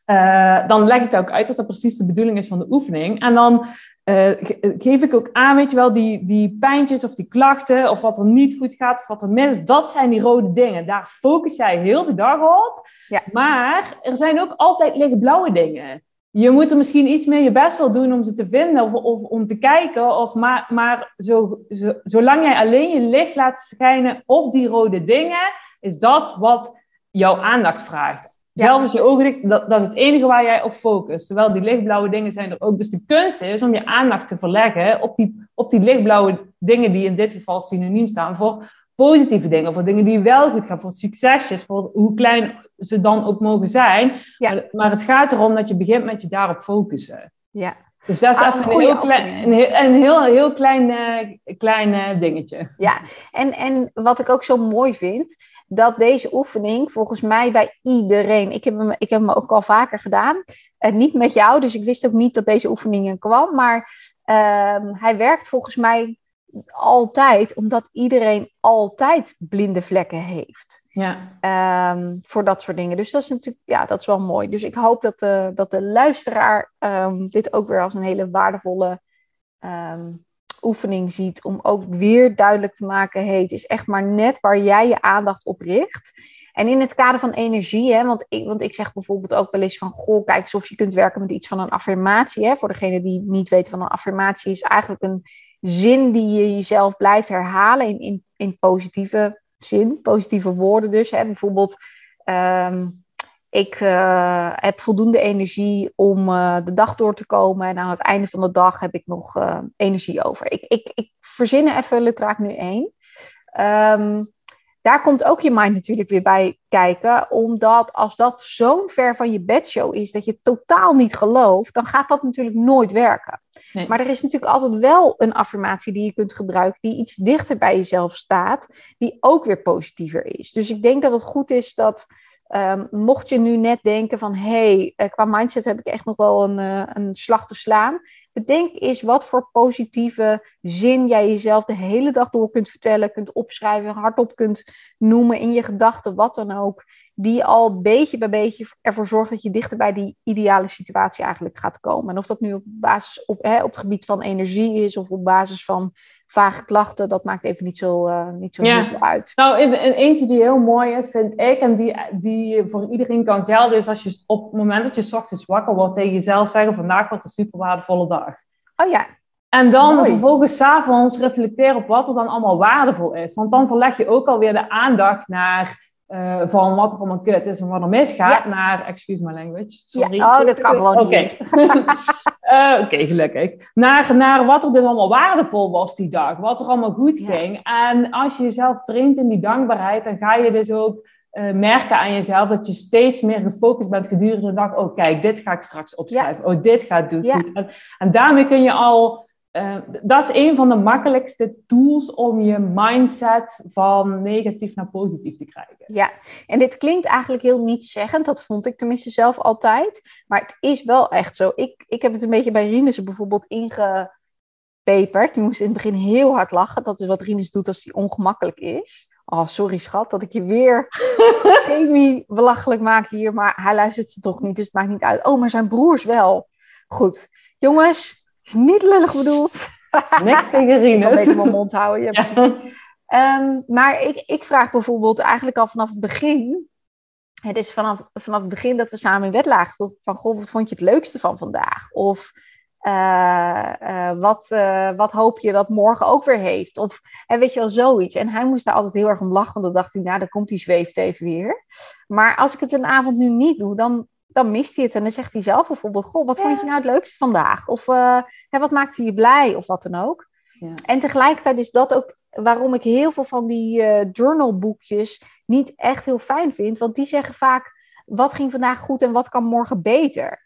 Uh, dan leg ik ook uit dat dat precies de bedoeling is van de oefening. En dan uh, geef ik ook aan, weet je wel, die, die pijntjes of die klachten, of wat er niet goed gaat, of wat er mis dat zijn die rode dingen. Daar focus jij heel de dag op. Ja. Maar er zijn ook altijd lichtblauwe dingen. Je moet er misschien iets meer je best wel doen om ze te vinden of, of om te kijken. Of maar maar zo, zo, zolang jij alleen je licht laat schijnen op die rode dingen, is dat wat jouw aandacht vraagt. Zelfs als je ogen dat, dat is het enige waar jij op focust. Terwijl die lichtblauwe dingen zijn er ook. Dus de kunst is om je aandacht te verleggen op die, op die lichtblauwe dingen die in dit geval synoniem staan voor positieve dingen, voor dingen die wel goed gaan, voor succesjes, voor hoe klein ze dan ook mogen zijn. Ja. Maar, het gaat erom dat je begint met je daarop focussen. Ja. Dus dat is ah, even een, heel klein, een, heel, een heel, heel klein, uh, klein uh, dingetje. Ja, en, en wat ik ook zo mooi vind, dat deze oefening volgens mij bij iedereen, ik heb hem, ik heb hem ook al vaker gedaan, uh, niet met jou, dus ik wist ook niet dat deze oefeningen kwam, maar ehm, hij werkt volgens mij altijd, omdat iedereen altijd blinde vlekken heeft. Ja. Um, voor dat soort dingen. Dus dat is natuurlijk, ja, dat is wel mooi. Dus ik hoop dat de, dat de luisteraar um, dit ook weer als een hele waardevolle um, oefening ziet. Om ook weer duidelijk te maken: hey, het is echt maar net waar jij je aandacht op richt. En in het kader van energie, hè, want, ik, want ik zeg bijvoorbeeld ook wel eens van: Goh, kijk eens of je kunt werken met iets van een affirmatie. Hè. Voor degene die niet weten van een affirmatie, is eigenlijk een zin die je jezelf blijft herhalen in, in, in positieve zin, positieve woorden dus. Hè. Bijvoorbeeld, ehm, ik uh, heb voldoende energie om uh, de dag door te komen en aan het einde van de dag heb ik nog uh, energie over. Ik, ik, ik verzin er even lukraak nu één. Um, daar komt ook je mind natuurlijk weer bij kijken. Omdat als dat zo'n ver van je bedshow is dat je totaal niet gelooft, dan gaat dat natuurlijk nooit werken. Maar er is natuurlijk altijd wel een affirmatie die je kunt gebruiken, die iets dichter bij jezelf staat, die ook weer positiever is. Dus ik denk dat het goed is dat. Um, mocht je nu net denken van hé, hey, eh, qua mindset heb ik echt nog wel een, uh, een slag te slaan. Bedenk eens wat voor positieve zin jij jezelf de hele dag door kunt vertellen, kunt opschrijven, hardop kunt noemen in je gedachten, wat dan ook. Die al beetje bij beetje ervoor zorgt dat je dichter bij die ideale situatie eigenlijk gaat komen. En of dat nu op basis op, hè, op het gebied van energie is of op basis van vage klachten, dat maakt even niet zo, uh, niet zo heel veel uit. Nou, een, eentje die heel mooi is, vind ik, en die, die voor iedereen kan gelden, is als je op het moment dat je ochtends wakker wordt tegen jezelf zeggen, vandaag wordt een super waardevolle dag. Oh ja. En dan mooi. vervolgens s'avonds reflecteren op wat er dan allemaal waardevol is. Want dan verleg je ook alweer de aandacht naar uh, van wat er allemaal kut is en wat er misgaat, naar, excuse my language, sorry. Ja, oh, dat kan gewoon Oké, okay. uh, Oké, gelukkig. Naar, naar wat er dus allemaal waardevol was die dag, wat er allemaal goed ging. En als je jezelf traint in die dankbaarheid, dan ga je dus ook uh, merken aan jezelf dat je steeds meer gefocust bent gedurende de dag. Oh, kijk, dit ga ik straks opschrijven. Oh, dit gaat doen goed. En, en daarmee kun je al uh, dat is een van de makkelijkste tools om je mindset van negatief naar positief te krijgen. Ja, en dit klinkt eigenlijk heel nietszeggend. Dat vond ik tenminste zelf altijd. Maar het is wel echt zo. Ik, ik heb het een beetje bij Rinus bijvoorbeeld ingepeperd. Die moest in het begin heel hard lachen. Dat is wat Rinus doet als hij ongemakkelijk is. Oh, sorry schat, dat ik je weer semi-belachelijk maak hier. Maar hij luistert ze toch niet, dus het maakt niet uit. Oh, maar zijn broers wel. Goed. Jongens, is niet lullig bedoeld. Niks tegen Rinus. ik kan beter mijn mond houden. Ja, um, maar ik, ik vraag bijvoorbeeld eigenlijk al vanaf het begin... Het is vanaf, vanaf het begin dat we samen in bed lagen. Van, goh, wat vond je het leukste van vandaag? Of uh, uh, wat, uh, wat hoop je dat morgen ook weer heeft? Of en weet je wel, zoiets. En hij moest daar altijd heel erg om lachen. Want dan dacht hij, nou, dan komt die zweeft even weer. Maar als ik het een avond nu niet doe, dan dan mist hij het. En dan zegt hij zelf bijvoorbeeld: Goh, wat vond je nou het leukste vandaag? Of uh, wat maakte je blij? Of wat dan ook. Ja. En tegelijkertijd is dat ook waarom ik heel veel van die uh, journalboekjes niet echt heel fijn vind. Want die zeggen vaak: wat ging vandaag goed en wat kan morgen beter?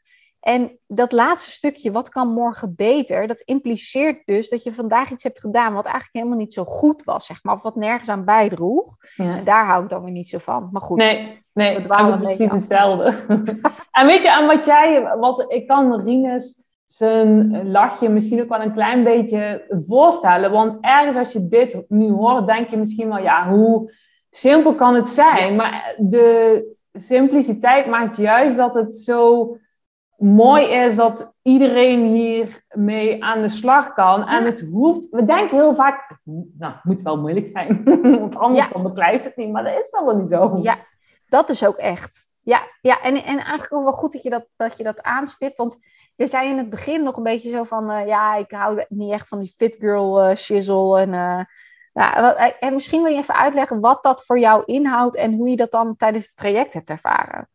En dat laatste stukje, wat kan morgen beter, dat impliceert dus dat je vandaag iets hebt gedaan wat eigenlijk helemaal niet zo goed was, zeg maar, of wat nergens aan bijdroeg. Ja. En daar hou ik dan weer niet zo van. Maar goed, nee, nee, we dwalen precies hetzelfde. en weet je, aan wat jij, wat ik kan Rinus zijn lachje misschien ook wel een klein beetje voorstellen, want ergens als je dit nu hoort, denk je misschien wel, ja, hoe simpel kan het zijn? Maar de simpliciteit maakt juist dat het zo mooi is dat iedereen hiermee aan de slag kan. En het hoeft, we denken heel vaak, nou, het moet wel moeilijk zijn, want anders ja. beklijft het niet, maar dat is wel niet zo. Ja, dat is ook echt. Ja, ja en, en eigenlijk ook wel goed dat je dat, dat, je dat aanstipt, want je zei in het begin nog een beetje zo van, uh, ja, ik hou niet echt van die fit girl uh, shizzle en... Uh, nou, en misschien wil je even uitleggen wat dat voor jou inhoudt en hoe je dat dan tijdens het traject hebt ervaren.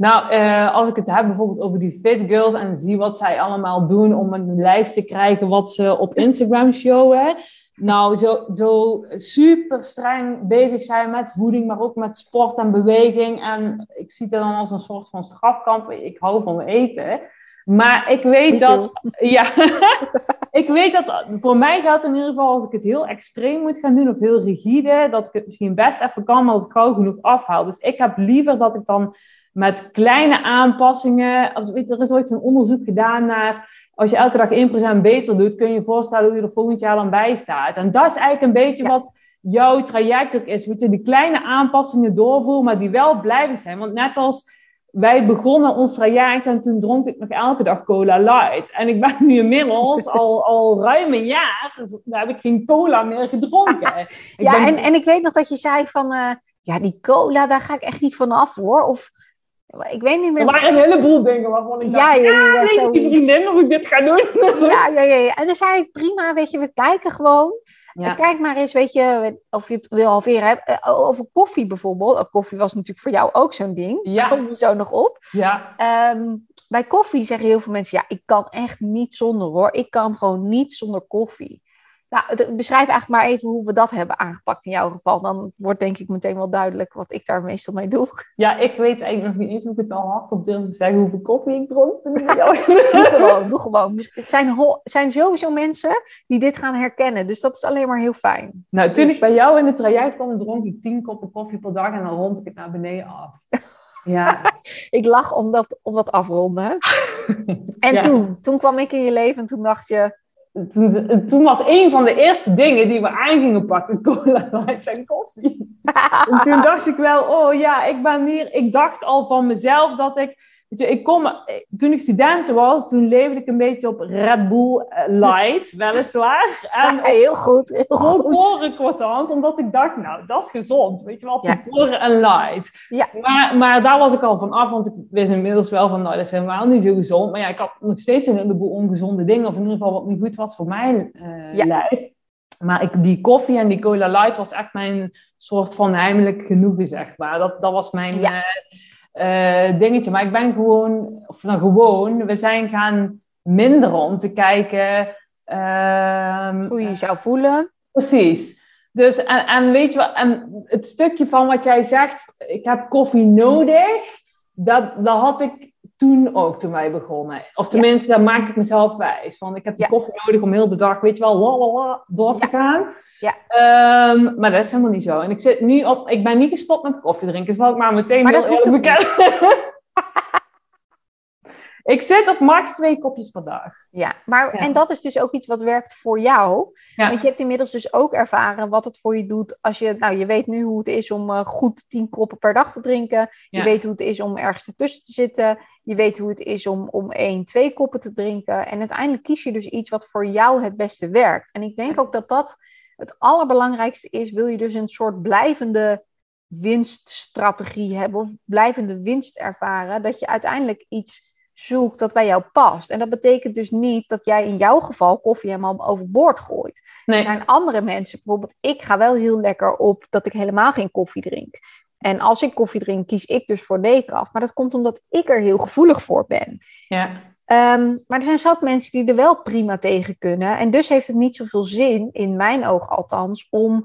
Nou, uh, als ik het heb bijvoorbeeld over die fit girls en zie wat zij allemaal doen om een lijf te krijgen wat ze op Instagram showen. Nou, zo, zo super streng bezig zijn met voeding, maar ook met sport en beweging. En ik zie het dan als een soort van strafkamp. Ik hou van eten. Maar ik weet dat. Ja, ik weet dat. Voor mij gaat in ieder geval als ik het heel extreem moet gaan doen of heel rigide, dat ik het misschien best even kan, maar dat ik gauw genoeg afhaal. Dus ik heb liever dat ik dan met kleine aanpassingen. Weet je, er is ooit een onderzoek gedaan naar. Als je elke dag 1% beter doet, kun je je voorstellen hoe je er volgend jaar dan bij staat. En dat is eigenlijk een beetje wat jouw traject ook is. Weet je, die kleine aanpassingen doorvoeren, maar die wel blijven zijn. Want net als wij begonnen ons traject en toen dronk ik nog elke dag cola light. En ik ben nu inmiddels al, al ruim een jaar, dus heb ik geen cola meer gedronken. ja, en, en ik weet nog dat je zei van, uh, ja, die cola, daar ga ik echt niet van af hoor. Of ik weet niet meer. Er waren een heleboel dingen waarvan ik dacht, ja, ja, ja, ja ah, die vriendin of ik dit ga doen. Ja, ja, ja, ja. En dan zei ik, prima, weet je, we kijken gewoon. Ja. Kijk maar eens, weet je, of je het wil halveren. Eh, over koffie bijvoorbeeld. Oh, koffie was natuurlijk voor jou ook zo'n ding. Ja. Daar komen we zo nog op. Ja. Ehm, bij koffie zeggen heel veel mensen, ja, ik kan echt niet zonder hoor. Ik kan gewoon niet zonder koffie. Nou, beschrijf eigenlijk maar even hoe we dat hebben aangepakt in jouw geval. Dan wordt denk ik meteen wel duidelijk wat ik daar meestal mee doe. Ja, ik weet eigenlijk nog niet eens hoe ik het al hard op durf te zeggen hoeveel koffie ik dronk. doe gewoon, doe gewoon. Er zijn, zijn sowieso mensen die dit gaan herkennen. Dus dat is alleen maar heel fijn. Nou, toen dus- ik bij jou in het traject kwam, dronk ik tien koppen koffie per dag en dan rond ik het naar beneden af. Ja. ik lach om dat, om dat afronden. En toen, toen kwam ik in je leven en toen dacht je toen, toen, was een van de eerste dingen die we aan gingen pakken cola light en koffie. en toen dacht ik wel, oh ja, ik ben hier. Ik dacht al van mezelf dat ik ik kom, toen ik student was, toen leefde ik een beetje op Red Bull eh, Light, weliswaar. En ja, heel goed, heel goed. croissants, omdat ik dacht, nou, dat is gezond. Weet je wel, volkoren en light. Ja. Maar, maar daar was ik al van af, want ik wist inmiddels wel van, nou, dat is helemaal niet zo gezond. Maar ja, ik had nog steeds een heleboel ongezonde dingen, of in ieder geval wat niet goed was voor mijn uh, lijf. Maar ik, die koffie en die cola light was echt mijn soort van heimelijk genoegen, zeg maar. Dat, dat was mijn... Ja. Uh, uh, dingetje. Maar ik ben gewoon, of nou gewoon, we zijn gaan minderen om te kijken. Uh, Hoe je je zou voelen. Precies. Dus, en, en weet je wat, en het stukje van wat jij zegt, ik heb koffie nodig, dat, dat had ik toen ook, toen wij begonnen. Of tenminste, ja. daar maakte ik mezelf wijs. Van, ik heb de koffie nodig om heel de dag, weet je wel, la, door te gaan. Ja. Um, maar dat is helemaal niet zo. En ik, zit nu op, ik ben niet gestopt met koffie drinken. Dat zal ik maar meteen maar heel eerlijk bekennen. Ik zit op max twee kopjes per dag. Ja, maar en dat is dus ook iets wat werkt voor jou. Want je hebt inmiddels dus ook ervaren wat het voor je doet als je, nou je weet nu hoe het is om uh, goed tien koppen per dag te drinken. Je weet hoe het is om ergens ertussen te zitten. Je weet hoe het is om, om één, twee koppen te drinken. En uiteindelijk kies je dus iets wat voor jou het beste werkt. En ik denk ook dat dat het allerbelangrijkste is. Wil je dus een soort blijvende winststrategie hebben of blijvende winst ervaren, dat je uiteindelijk iets zoekt dat bij jou past. En dat betekent dus niet dat jij in jouw geval koffie helemaal overboord gooit. Er zijn andere mensen, bijvoorbeeld ik ga wel heel lekker op dat ik helemaal geen koffie drink. En als ik koffie drink, kies ik dus voor decaf. Maar dat komt omdat ik er heel gevoelig voor ben. Ja. Ehm, maar er zijn zat mensen die er wel prima tegen kunnen. En dus heeft het niet zoveel zin, in mijn ogen althans, om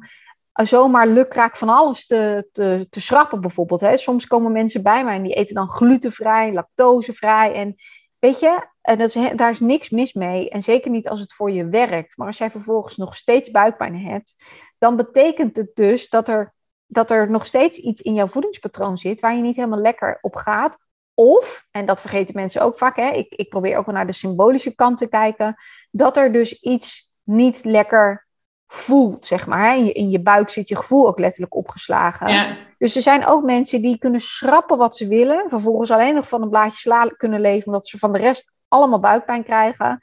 zomaar lukraak van alles te, te, te schrappen bijvoorbeeld. Hè. Soms komen mensen bij mij en die eten dan glutenvrij, lactosevrij. En weet je, en dat is, daar is niks mis mee. En zeker niet als het voor je werkt. Maar als jij vervolgens nog steeds buikpijn hebt, dan betekent het dus dat er, dat er nog steeds iets in jouw voedingspatroon zit waar je niet helemaal lekker op gaat. Of, en dat vergeten mensen ook vaak, hè, ik, ik probeer ook wel naar de symbolische kant te kijken, dat er dus iets niet lekker voelt, zeg maar. In je, in je buik zit je gevoel ook letterlijk opgeslagen. Ja. Dus er zijn ook mensen die kunnen schrappen wat ze willen, vervolgens alleen nog van een blaadje sla kunnen leven, omdat ze van de rest allemaal buikpijn krijgen.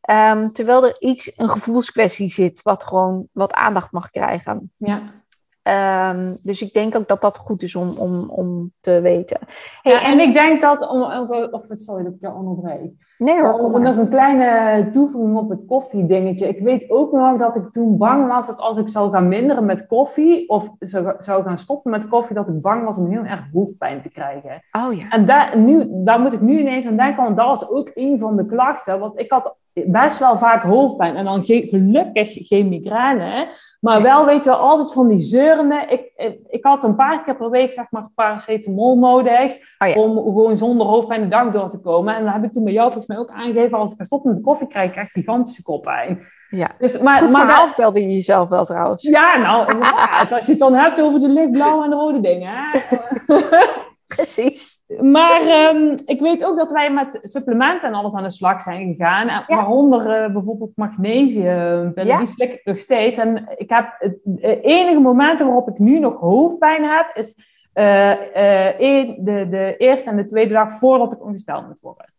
Ehm, terwijl er iets, een gevoelskwestie zit, wat gewoon wat aandacht mag krijgen. Ja. Ehm, dus ik denk ook dat dat goed is om, om, om te weten. Hey, ja, en, en, ik denk dat, om, of sorry dat ik jou onderbreek. Nee hoor. Om nog een kleine toevoeging op het koffiedingetje. Ik weet ook nog dat ik toen bang was dat als ik zou gaan minderen met koffie, of zou, zou gaan stoppen met koffie, dat ik bang was om heel erg hoofdpijn te krijgen. Oh ja. En daar, nu, daar moet ik nu ineens aan denken, want dat was ook een van de klachten. Want ik had best wel vaak hoofdpijn en dan gelukkig geen migraine. Maar wel, weet je wel, altijd van die zeurende. Ik, ik, had een paar keer per week, zeg maar, paracetamol nodig. Oh om gewoon zonder hoofdpijn de dag door te komen. En dan heb ik toen bij jou volgens mij ook aangegeven... als ik stop met de koffie krijg, krijg ik gigantische koppijn. Ja, dus, maar, Goed maar verhaal vertelde je jezelf wel trouwens. Ja, nou, Als je het dan hebt over de lichtblauwe en de rode dingen. Precies. Maar um, ik weet ook dat wij met supplementen en alles aan de slag zijn gegaan. Ja. Waaronder uh, bijvoorbeeld magnesium. Ja. Die flik ik nog steeds. En ik heb het enige momenten waarop ik nu nog hoofdpijn heb, is uh, uh, de, de eerste en de tweede dag voordat ik ongesteld moet worden.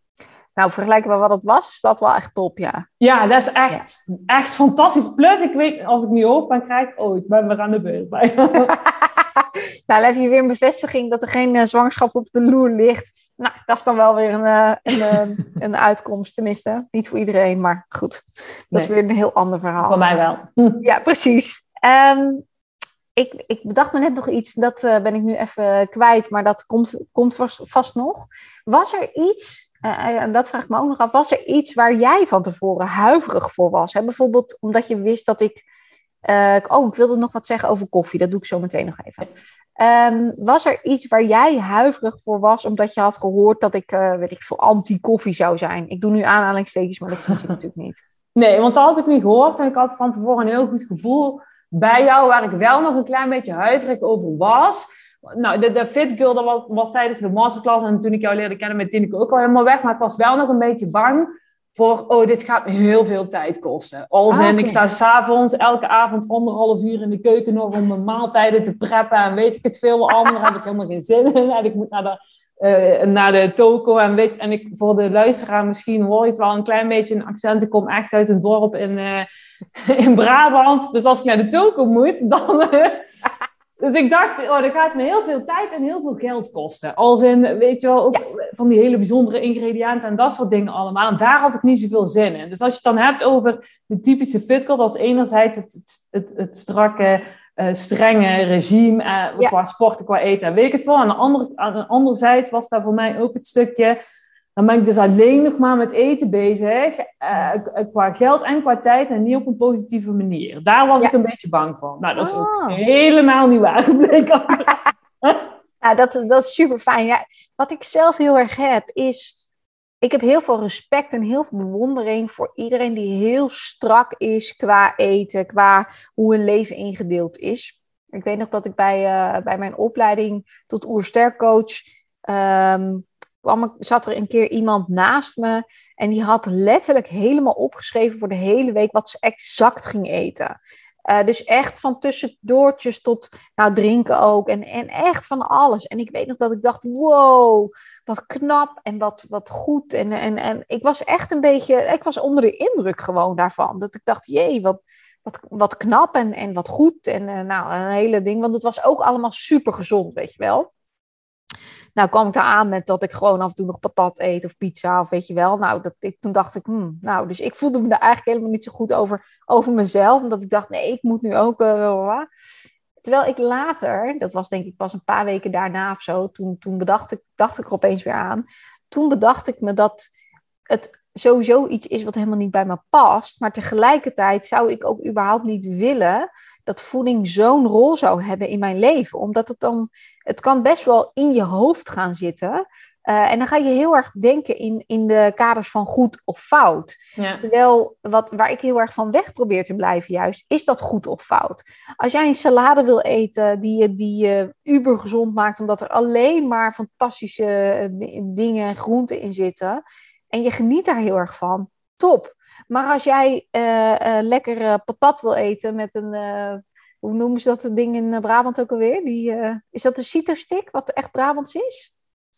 Nou, vergelijken met wat het was, is dat wel echt top, ja. Ja, dat is echt, echt fantastisch. Plus, ik weet, als ik nu hoofdpijn krijg, oh, ik ben weer aan de beurt bij. nou, dan heb je weer een bevestiging dat er geen uh, zwangerschap op de loer ligt. Nou, dat is dan wel weer een, uh, een, uh, een uitkomst, tenminste. Niet voor iedereen, maar goed. Dat is weer een heel ander verhaal. Voor mij wel. ja, precies. Um, ik, ik bedacht me net nog iets, dat ben ik nu even kwijt, maar dat komt, komt vast, vast nog. Was er iets en dat vraag ik me ook nog af. Was er iets waar jij van tevoren huiverig voor was? Hè? Bijvoorbeeld omdat je wist dat ik uh, oh, ik wilde nog wat zeggen over koffie. Dat doe ik zo meteen nog even. Um, was er iets waar jij huiverig voor was, omdat je had gehoord dat ik, uh, weet ik veel, anti-koffie zou zijn? Ik doe nu aanhalingstekens, maar dat vind je natuurlijk niet. Nee, want dat had ik niet gehoord en ik had van tevoren een heel goed gevoel bij jou, waar ik wel nog een klein beetje huiverig over was. Nou, de, de Fit Girl, dat was, was tijdens de masterclass en toen ik jou leerde kennen met Tineke ook al helemaal weg, maar ik was wel nog een beetje bang voor, oh, dit gaat me heel veel tijd kosten. Als ah, ik sta s'avonds elke avond anderhalf uur in de keuken nog om mijn maaltijden te preppen en weet ik het veel ander, heb ik helemaal geen zin in. En ik moet naar de, uh, naar de toko en weet, en ik, voor de luisteraar misschien hoor je het wel een klein beetje een accent. Ik kom echt uit een dorp in, uh, in Brabant, dus als ik naar de toko moet, dan... Uh, dus ik dacht, oh, dat gaat me heel veel tijd en heel veel geld kosten. Als in, weet je wel, ook van die hele bijzondere ingrediënten en dat soort dingen allemaal. En daar had ik niet zoveel zin in. Dus als je het dan hebt over de typische fitcard, dat is enerzijds het, het, het, strakke, uh, strenge regime uh, qua sporten, qua eten en weet ik het wel. En ander, anderzijds was daar voor mij ook het stukje dan ben ik dus alleen nog maar met eten bezig, uh, qua geld en qua tijd, en niet op een positieve manier. Daar was ik een beetje bang voor. Nou, dat is ook ah. helemaal niet waar gebleken. nou, dat, dat is super fijn. Ja, wat ik zelf heel erg heb, is. Ik heb heel veel respect en heel veel bewondering voor iedereen die heel strak is qua eten, qua hoe hun leven ingedeeld is. Ik weet nog dat ik bij, uh, bij mijn opleiding tot oerstercoach um, kwam zat er een keer iemand naast me en die had letterlijk helemaal opgeschreven voor de hele week wat ze exact ging eten. Uh, dus echt van tussendoortjes tot nou, drinken ook. En, en echt van alles. En ik weet nog dat ik dacht, wow, wat knap en wat, wat goed. En, en, en ik was echt een beetje, ik was onder de indruk gewoon daarvan. Dat ik dacht, jee, wat, wat, wat knap en, en wat goed. En uh, nou, een hele ding. Want het was ook allemaal super gezond, weet je wel. Nou kwam ik daar aan met dat ik gewoon af en toe nog patat eet of pizza of weet je wel. Nou, dat, toen dacht ik, hmm, nou, dus ik voelde me daar eigenlijk helemaal niet zo goed over, over mezelf. Omdat ik dacht, nee, ik moet nu ook... Uh, Terwijl ik later, dat was denk ik pas een paar weken daarna of zo, toen, toen bedacht ik, dacht ik er opeens weer aan. Toen bedacht ik me dat het sowieso iets is wat helemaal niet bij me past. Maar tegelijkertijd zou ik ook überhaupt niet willen dat voeding zo'n rol zou hebben in mijn leven. Omdat het dan, het kan best wel in je hoofd gaan zitten. Uh, en dan ga je heel erg denken in, in de kaders van goed of fout. Terwijl wat, waar ik heel erg van weg probeer te blijven, juist, is dat goed of fout. Als jij een salade wil eten die je, die je uber gezond maakt, omdat er alleen maar fantastische eh, dingen en groenten in zitten, en je geniet daar heel erg van, top. Maar als jij uh, uh, lekker patat wil eten met een, hoe noemen ze dat ding in Brabant ook alweer? Die, is dat een cito-stick, wat echt Brabants is?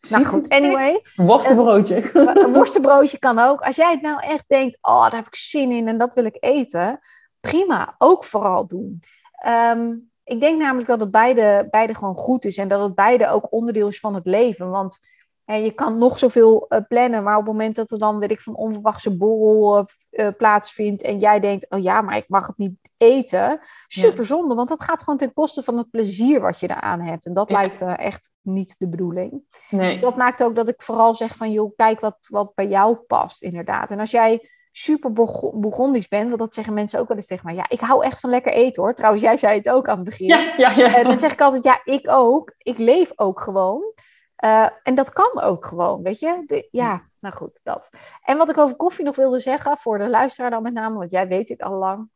Nou goed, anyway. Een worstenbroodje. Een worstenbroodje kan ook. Als jij het nou echt denkt, oh, daar heb ik zin in en dat wil ik eten. Prima, ook vooral doen. Um, Ik denk namelijk dat het beide, beide gewoon goed is en dat het beide ook onderdeel is van het leven. Want je kan nog zoveel uh, plannen, maar op het moment dat er dan, weet ik, van onverwachte borrel uh, plaatsvindt en jij denkt, oh ja, maar ik mag het niet eten, super zonde, want dat gaat gewoon ten koste van het plezier wat je eraan hebt. En dat lijkt me echt niet de bedoeling. Nee. Dus dat maakt ook dat ik vooral zeg van, joh, kijk wat, wat bij jou past, inderdaad. En als jij super Bourgondisch bent, want dat zeggen mensen ook wel eens tegen mij. Ja, ik hou echt van lekker eten hoor. Trouwens, jij zei het ook aan het begin. Ja, ja, ja. En dan zeg ik altijd, ja, ik ook. Ik leef ook gewoon. Uh, en dat kan ook gewoon, weet je. De, ja, nou goed, dat. En wat ik over koffie nog wilde zeggen, voor de luisteraar dan met name, want jij weet dit al lang.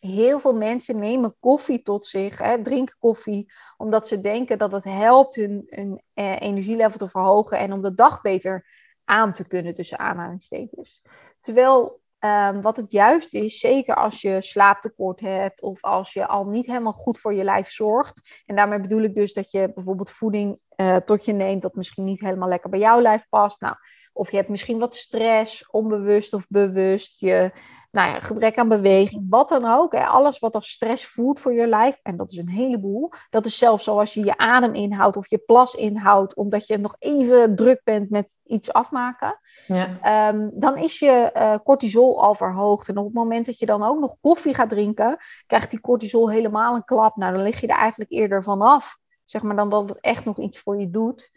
Heel veel mensen nemen koffie tot zich, hè, drinken koffie, omdat ze denken dat het helpt hun, hun eh, energielevel te verhogen en om de dag beter aan te kunnen, tussen aanhalingstekens. Terwijl um, wat het juist is, zeker als je slaaptekort hebt of als je al niet helemaal goed voor je lijf zorgt. En daarmee bedoel ik dus dat je bijvoorbeeld voeding uh, tot je neemt dat misschien niet helemaal lekker bij jouw lijf past. Nou, of je hebt misschien wat stress, onbewust of bewust. Je nou ja, gebrek aan beweging, wat dan ook. Hè, alles wat als stress voelt voor je lijf, en dat is een heleboel. Dat is zelfs zoals je je adem inhoudt of je plas inhoudt, omdat je nog even druk bent met iets afmaken. Ja. Ehm, dan is je uh, cortisol al verhoogd. En op het moment dat je dan ook nog koffie gaat drinken, krijgt die cortisol helemaal een klap. Nou, dan lig je er eigenlijk eerder vanaf, zeg maar, dan dat het echt nog iets voor je doet.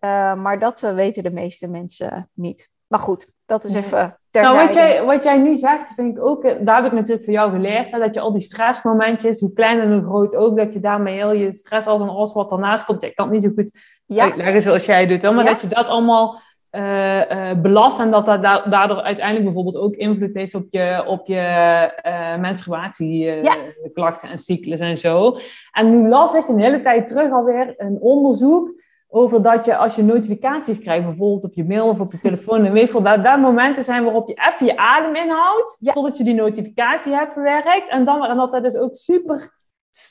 Uh, maar dat uh, weten de meeste mensen niet. Maar goed, dat is even nou, wat jij, wat jij nu zegt, vind ik ook, daar heb ik natuurlijk van jou geleerd, hè, dat je al die stressmomentjes, hoe klein en hoe groot ook, dat je daarmee heel je stress als een alles wat ernaast komt, ik kan het niet zo goed ja. uitleggen zoals jij doet, hoor, maar dat je dat allemaal uh, uh, belast en dat dat daardoor uiteindelijk bijvoorbeeld ook invloed heeft op je, op je uh, menstruatieklachten en cyclus en zo. En nu las ik een hele tijd terug alweer een onderzoek over dat je als je notificaties krijgt, bijvoorbeeld op je mail of op je telefoon, en weet je dat daar momenten zijn waarop je even je adem inhoudt, totdat je die notificatie hebt verwerkt. En, dan, en dat dat dus ook super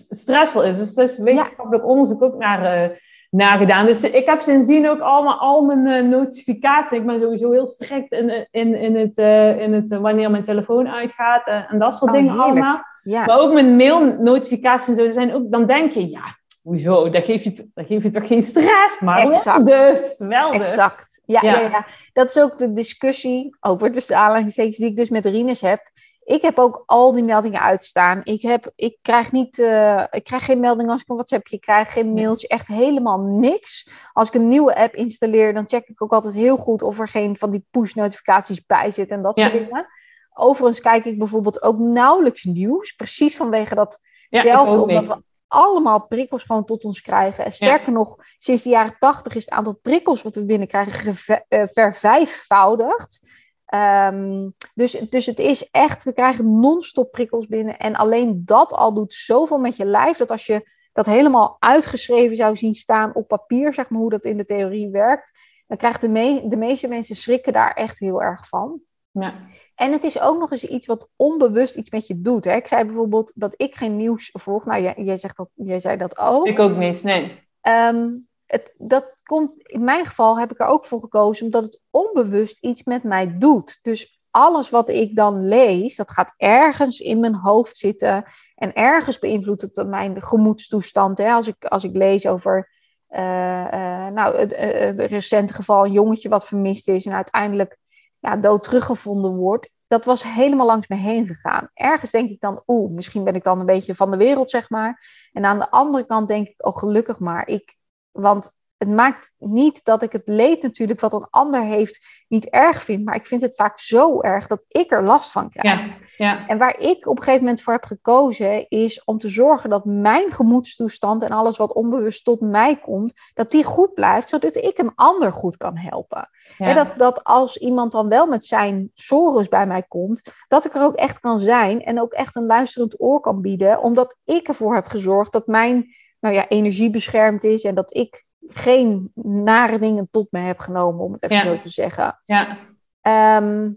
stressvol is. Dus er is wetenschappelijk onderzoek ook naar, uh, naar gedaan. Dus ik heb sindsdien ook allemaal al mijn uh, notificaties. Ik ben sowieso heel strikt in, in, in het, uh, in het wanneer mijn telefoon uitgaat en dat soort oh, dingen allemaal. Maar ook mijn mail-notificaties en zo, zijn ook, dan denk je, ja, hoezo? Dat geeft je, dat geeft je toch geen stress? Maar exact. wel dus, wel dus. Exact. Ja, ja. Ja, dat is ook de discussie, over de aanleidingstekens die ik dus met Rines heb. Ik heb ook al die meldingen uitstaan. Ik, heb, ik, krijg niet, uh, ik krijg geen melding als ik een WhatsAppje krijg, geen mailtje, echt helemaal niks. Als ik een nieuwe app installeer, dan check ik ook altijd heel goed of er geen van die push-notificaties bij zitten en dat soort dingen. Overigens kijk ik bijvoorbeeld ook nauwelijks nieuws, precies vanwege datzelfde, omdat we allemaal prikkels gewoon tot ons krijgen. En sterker nog, sinds de jaren tachtig is het aantal prikkels wat we binnenkrijgen uh, vervijfvoudigd. Um, dus, dus het is echt, we krijgen non-stop prikkels binnen. En alleen dat al doet zoveel met je lijf, dat als je dat helemaal uitgeschreven zou zien staan op papier, zeg maar hoe dat in de theorie werkt, dan krijgen de, me de meeste mensen schrikken daar echt heel erg van. Ja. En het is ook nog eens iets wat onbewust iets met je doet. Hè? Ik zei bijvoorbeeld dat ik geen nieuws volg. Nou, jij, jij, zegt dat, jij zei dat ook. Ik ook niet, nee. Um, het, dat komt, in mijn geval heb ik er ook voor gekozen, omdat het onbewust iets met mij doet. Dus alles wat ik dan lees, dat gaat ergens in mijn hoofd zitten. En ergens beïnvloedt het mijn gemoedstoestand. Hè? Als, ik, als ik lees over uh, uh, nou, het, het recente geval, een jongetje wat vermist is en uiteindelijk ja, dood teruggevonden wordt, dat was helemaal langs me heen gegaan. Ergens denk ik dan, oeh, misschien ben ik dan een beetje van de wereld, zeg maar. En aan de andere kant denk ik, oh gelukkig maar. Ik, want het maakt niet dat ik het leed natuurlijk wat een ander heeft niet erg vind, maar ik vind het vaak zo erg dat ik er last van krijg. Ja, ja. En waar ik op een gegeven moment voor heb gekozen is om te zorgen dat mijn gemoedstoestand en alles wat onbewust tot mij komt, dat die goed blijft, zodat ik een ander goed kan helpen. En dat, dat als iemand dan wel met zijn sorus bij mij komt, dat ik er ook echt kan zijn en ook echt een luisterend oor kan bieden, omdat ik ervoor heb gezorgd dat mijn nou ja, energie beschermd is en dat ik geen nare dingen tot me heb genomen, om het even zo te zeggen. Ja. Ehm,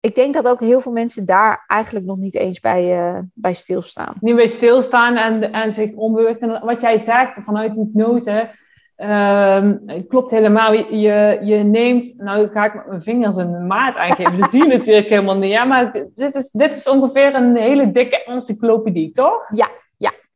ik denk dat ook heel veel mensen daar eigenlijk nog niet eens bij, uh, bij stilstaan. Niet bij stilstaan en, en zich onbewust. En wat jij zegt vanuit hypnose, um, klopt helemaal. Je, je neemt, nou ga ik met mijn vingers een maat aangeven, dat zie je natuurlijk helemaal niet. Ja, maar dit is, dit is ongeveer een hele dikke encyclopedie, toch? Ja,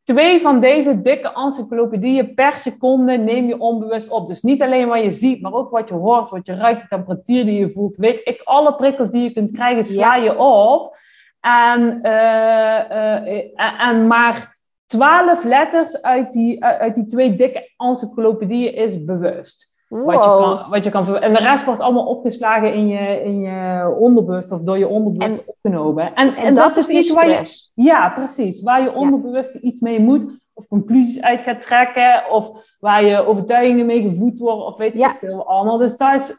twee van deze dikke encyclopedieën per seconde neem je onbewust op. Dus niet alleen wat je ziet, maar ook wat je hoort, wat je ruikt, de temperatuur die je voelt. Weet ik, alle prikkels die je kunt krijgen, sla je op. En, uh, en maar twaalf letters uit die, uit die twee dikke encyclopedieën is bewust. Wat, je kan, wat je kan En de rest wordt allemaal opgeslagen in je, in je onderbewust of door je onderbewust opgenomen. En, en, dat, is iets waar je. Ja, precies. Waar je onderbewust iets mee moet, of conclusies uit gaat trekken, of waar je overtuigingen mee gevoed worden, of weet ik ja. veel allemaal. Dus dat is.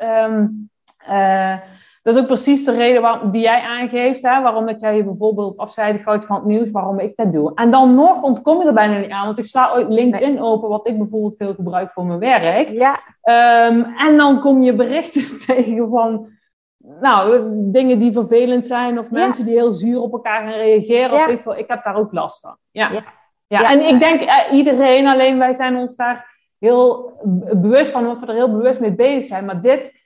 Eh, dat is ook precies de reden waarom, die jij aangeeft, hè, waarom dat jij je bijvoorbeeld afzijdig houdt van het nieuws, waarom ik dat doe. En dan nog ontkom je er bijna niet aan, want ik sla ooit LinkedIn open, wat ik bijvoorbeeld veel gebruik voor mijn werk. Ja. Ehm, en dan kom je berichten tegen van, nou, dingen die vervelend zijn, of mensen die heel zuur op elkaar gaan reageren. Of ik, ik heb daar ook last van. Ja. ja. ja. en ik denk eh, iedereen, alleen wij zijn ons daar heel bewust van, omdat we er heel bewust mee bezig zijn. Maar dit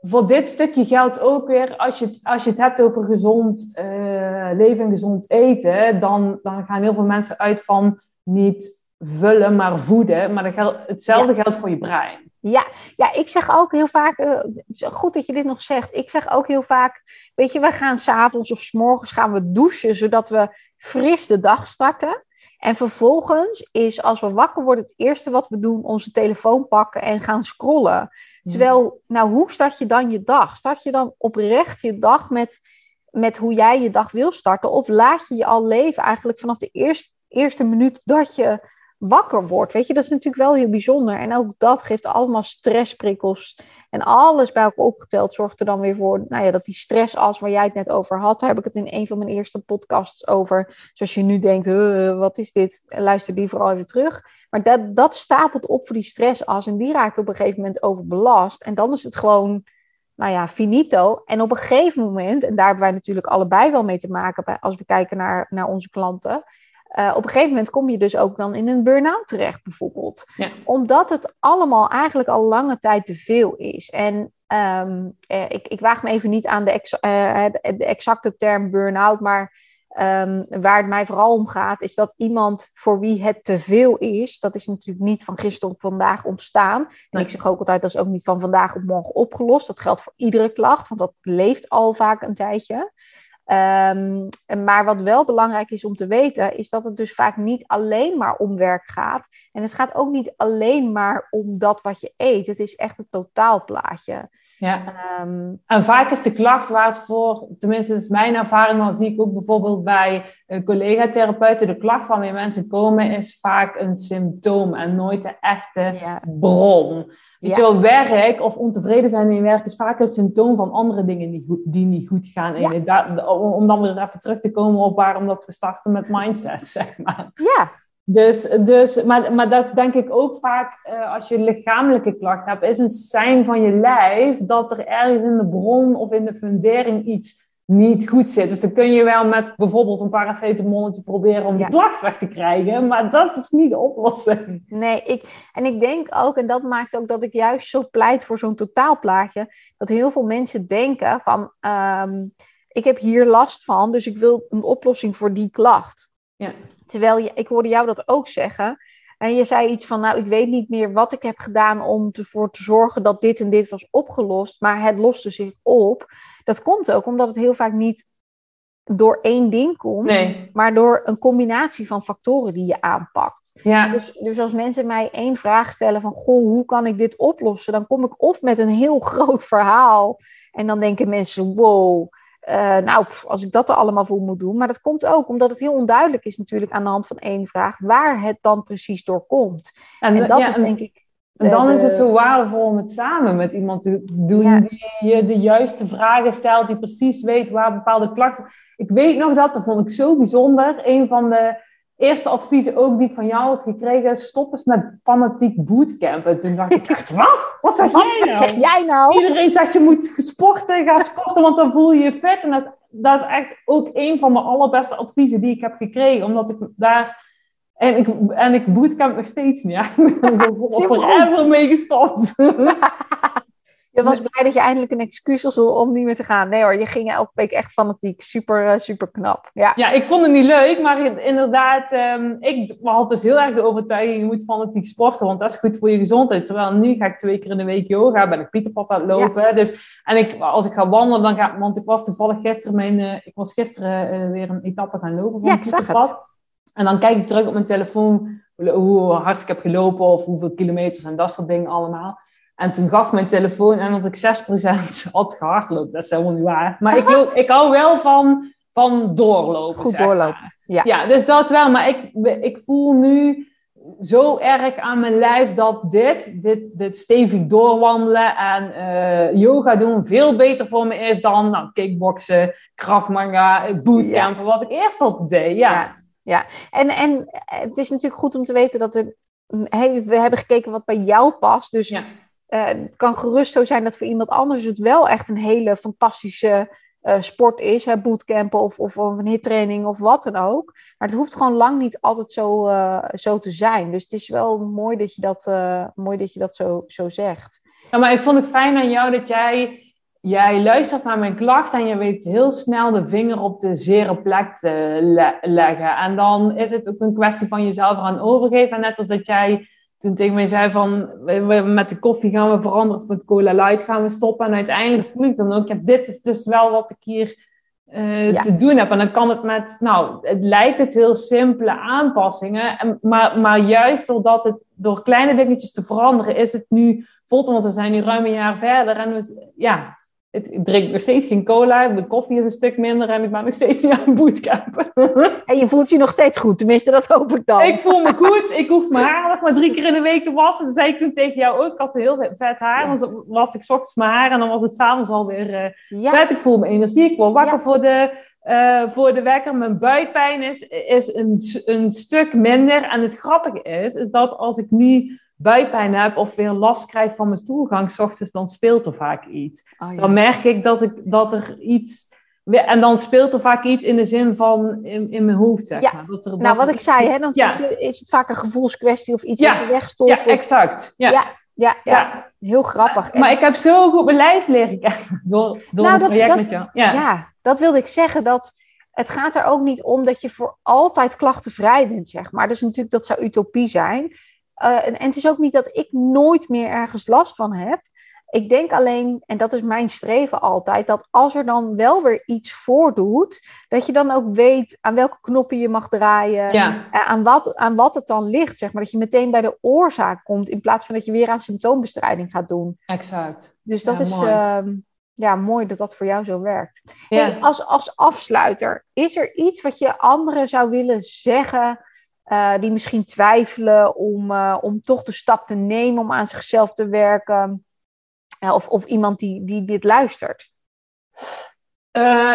voor dit stukje geldt ook weer, als je het, als je het hebt over gezond uh, leven en gezond eten, dan, dan gaan heel veel mensen uit van niet vullen, maar voeden. Maar dat hetzelfde geldt voor je brein. Ja, ja, ik zeg ook heel vaak, uh, goed dat je dit nog zegt, ik zeg ook heel vaak, weet je, we gaan s'avonds of s morgens gaan we douchen, zodat we fris de dag starten. En vervolgens is als we wakker worden, het eerste wat we doen, onze telefoon pakken en gaan scrollen. Terwijl, nou, hoe start je dan je dag? Start je dan oprecht je dag met, met hoe jij je dag wil starten? Of laat je je al leven eigenlijk vanaf de eerste, eerste minuut dat je wakker wordt? Weet je, dat is natuurlijk wel heel bijzonder. En ook dat geeft allemaal stressprikkels. En alles bij elkaar opgeteld zorgt er dan weer voor nou ja, dat die stressas waar jij het net over had, daar heb ik het in een van mijn eerste podcasts over. Dus als je nu denkt, wat is dit? Luister die vooral even terug. Maar dat, dat stapelt op voor die stressas en die raakt op een gegeven moment overbelast. En dan is het gewoon, nou ja, finito. En op een gegeven moment, en daar hebben wij natuurlijk allebei wel mee te maken als we kijken naar, naar onze klanten. Uh, op een gegeven moment kom je dus ook dan in een burn-out terecht, bijvoorbeeld. Ja. Omdat het allemaal eigenlijk al lange tijd te veel is. En um, eh, ik, ik waag me even niet aan de, ex, uh, de exacte term burn-out, maar um, waar het mij vooral om gaat, is dat iemand voor wie het te veel is, dat is natuurlijk niet van gisteren op vandaag ontstaan. En ik zeg ook altijd, dat is ook niet van vandaag op morgen opgelost. Dat geldt voor iedere klacht, want dat leeft al vaak een tijdje. Um, maar wat wel belangrijk is om te weten, is dat het dus vaak niet alleen maar om werk gaat. En het gaat ook niet alleen maar om dat wat je eet. Het is echt het totaalplaatje. Ja. Um, en vaak is de klacht waar het voor, tenminste is mijn ervaring, maar zie ik ook bijvoorbeeld bij uh, collega-therapeuten, de klacht waarmee mensen komen is vaak een symptoom en nooit de echte bron. Weet je wel, werk of ontevreden zijn in je werk is vaak een symptoom van andere dingen die, goed, die niet goed gaan. En om dan weer even terug te komen op waarom dat we starten met mindset, zeg maar. Ja. Dus, dus maar, maar dat is denk ik ook vaak, uh, als je lichamelijke klachten hebt, is een sein van je lijf dat er ergens in de bron of in de fundering iets niet goed zit. Dus dan kun je wel met bijvoorbeeld een paracetamolletje proberen om ja. de klacht weg te krijgen, maar dat is niet de oplossing. Nee, ik, en ik denk ook, en dat maakt ook dat ik juist zo pleit voor zo'n totaalplaatje, dat heel veel mensen denken van, ehm, ik heb hier last van, dus ik wil een oplossing voor die klacht. Ja. Terwijl je, ik hoorde jou dat ook zeggen. En je zei iets van, nou, ik weet niet meer wat ik heb gedaan om ervoor te zorgen dat dit en dit was opgelost, maar het loste zich op. Dat komt ook omdat het heel vaak niet door één ding komt, maar door een combinatie van factoren die je aanpakt. Ja. Dus, dus als mensen mij één vraag stellen van, goh, hoe kan ik dit oplossen? Dan kom ik of met een heel groot verhaal en dan denken mensen, wow, uh, nou, als ik dat er allemaal voor moet doen. Maar dat komt ook omdat het heel onduidelijk is natuurlijk aan de hand van één vraag waar het dan precies door komt. En, dat is denk ik. En dan is het zo waardevol om het samen met iemand te doen die je de juiste vragen stelt, die precies weet waar bepaalde klachten. Ik weet nog dat, dat vond ik zo bijzonder. Een van de eerste adviezen ook die ik van jou had gekregen, stop eens met fanatiek bootcampen. Toen dacht ik echt, wat? Wat zeg jij nou? zeg jij nou? Iedereen zegt je moet sporten, ga sporten, want dan voel je je fit. En dat is, dat is echt ook een van de allerbeste adviezen die ik heb gekregen, omdat ik daar... En ik, en ik bootcamp nog steeds niet. Ja. Ik ben er forever mee gestopt. Je was blij dat je eindelijk een excuus was om niet meer te gaan. Nee hoor, je ging elke week echt fanatiek. Super, uh, super knap. Ja. ja, ik vond het niet leuk, maar inderdaad, um, ik had dus heel erg de overtuiging, je moet fanatiek sporten, want dat is goed voor je gezondheid. Terwijl nu ga ik twee keer in de week yoga, ben ik Pieterpad aan het lopen. Dus, en ik, als ik ga wandelen, dan ga want ik was toevallig gisteren, mijn, uh, ik was gisteren uh, weer een etappe gaan lopen van ja, ik zag het. En dan kijk ik terug op mijn telefoon hoe hard ik heb gelopen of hoeveel kilometers en dat soort dingen allemaal. En toen gaf mijn telefoon aan dat ik 6% had gehardlopen. Dat is helemaal niet waar. Maar ik, loop, ik hou wel van, van doorlopen. Goed doorlopen. Ja. ja, dus dat wel. Maar ik, ik voel nu zo erg aan mijn lijf dat dit, dit, dit stevig doorwandelen en uh, yoga doen veel beter voor me is dan nou, kickboksen, kraftmanga, bootcampen, ja. wat ik eerst al deed. Ja. ja. Ja, en, en het is natuurlijk goed om te weten dat er, hey, we hebben gekeken wat bij jou past. Dus ja. Het kan gerust zo zijn dat voor iemand anders het wel echt een hele fantastische uh, sport is. Hè, bootcampen of, of, een hittraining of wat dan ook. Maar het hoeft gewoon lang niet altijd zo, uh, zo te zijn. Dus het is wel mooi dat je dat, mooi dat, je dat zo, zo zegt. Ja, maar ik vond het fijn aan jou dat jij jij luistert naar mijn klacht en je weet heel snel de vinger op de zere plek te leggen. En dan is het ook een kwestie van jezelf eraan overgeven. En net als dat jij toen tegen mij zei van, we, met de koffie gaan we veranderen, of met cola light gaan we stoppen. En uiteindelijk voel ik dan ook, ja, dit is dus wel wat ik hier uh, te doen heb. En dan kan het met, nou, het lijkt het heel simpele aanpassingen. En, maar, maar juist doordat het, door kleine dingetjes te veranderen, is het nu vol. Want we zijn nu ruim een jaar verder. En we, ja, ik drink nog steeds geen cola, de koffie is een stuk minder en ik ben nog steeds niet aan het bootcampen. En je voelt je nog steeds goed, tenminste dat hoop ik dan. Ik voel me goed, ik hoef mijn haar nog maar drie keer in de week te wassen. Dat zei ik toen tegen jou ook, ik had heel vet haar, want dan was ik ochtends mijn haar en dan was het s'avonds alweer uh, vet. Ik voel me energiek, ik word wakker voor, de, uh, voor de wekker. Mijn buikpijn is, is een, een stuk minder en het grappige is, is dat als ik nu buikpijn heb of weer last krijg van mijn stoelgang, s ochtends, dan speelt er vaak iets. Oh, ja. Dan merk ik dat, ik dat er iets. En dan speelt er vaak iets in de zin van in, in mijn hoofd, zeg ja. maar. Dat er, nou, wat ik zei, hè, dan is, is, het vaak een gevoelskwestie of iets ja. wat je wegstopt. Ja, exact. Ja. Ja, ja, heel grappig. Maar ik heb zo goed mijn lijf leren kijken door, door nou, het traject dat, met jou. Ja. ja, dat wilde ik zeggen. Dat het gaat er ook niet om dat je voor altijd klachtenvrij bent, zeg maar. Dus natuurlijk, dat zou utopie zijn. Uh, en, en, het is ook niet dat ik nooit meer ergens last van heb. Ik denk alleen, en dat is mijn streven altijd, dat als er dan wel weer iets voordoet, dat je dan ook weet aan welke knoppen je mag draaien, ja. uh, aan, wat, aan wat het dan ligt, zeg maar. Dat je meteen bij de oorzaak komt, in plaats van dat je weer aan symptoombestrijding gaat doen. Exact. Dus dat ja, is mooi. Uh, ja, mooi dat dat voor jou zo werkt. Ja. Hey, als, als afsluiter, is er iets wat je anderen zou willen zeggen uh, die misschien twijfelen om, uh, om toch de stap te nemen om aan zichzelf te werken. Uh, of, of iemand die, die dit luistert.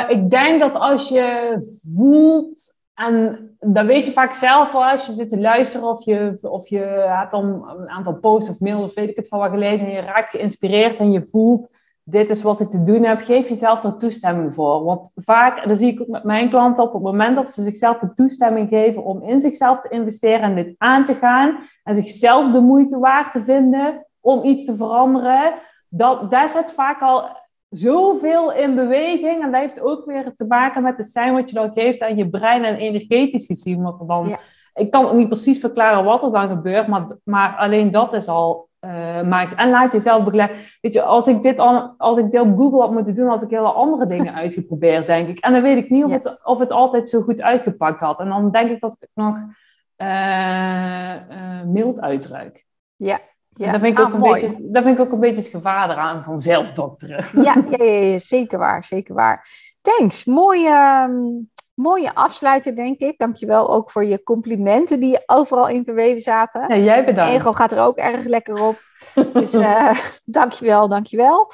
ik denk dat als je voelt, en dat weet je vaak zelf wel als je zit te luisteren of je, of je hebt dan een aantal posts of mails of weet ik het van wat gelezen en je raakt geïnspireerd en je voelt dit is wat ik te doen heb, geef jezelf er toestemming voor. Want vaak, en dat zie ik ook met mijn klanten, op het moment dat ze zichzelf de toestemming geven om in zichzelf te investeren en dit aan te gaan, en zichzelf de moeite waard te vinden om iets te veranderen, dat, daar zit vaak al zoveel in beweging. En dat heeft ook weer te maken met het zijn wat je dan geeft aan je brein en energetisch gezien. Wat er dan, ja. Ik kan ook niet precies verklaren wat er dan gebeurt, maar, maar alleen dat is al uh, maakt. En laat jezelf begeleiden. Weet je, als ik dit, al, als ik dit op Google had moeten doen, had ik hele andere dingen uitgeprobeerd, denk ik. En dan weet ik niet of, ja. het, of het altijd zo goed uitgepakt had. En dan denk ik dat ik nog uh, uh, mild uitdruk. Ja. Ja. Dat, vind ik ook ah, een beetje, dat vind ik ook een beetje het gevaar eraan van zelfdokteren. Ja, ja, ja, ja, zeker waar, zeker waar. Thanks, mooie, um, mooie afsluiter, denk ik. Dankjewel ook voor je complimenten die overal in verweven zaten. Ja, jij bedankt. Ego gaat er ook erg lekker op. Dus uh, dankjewel, dankjewel.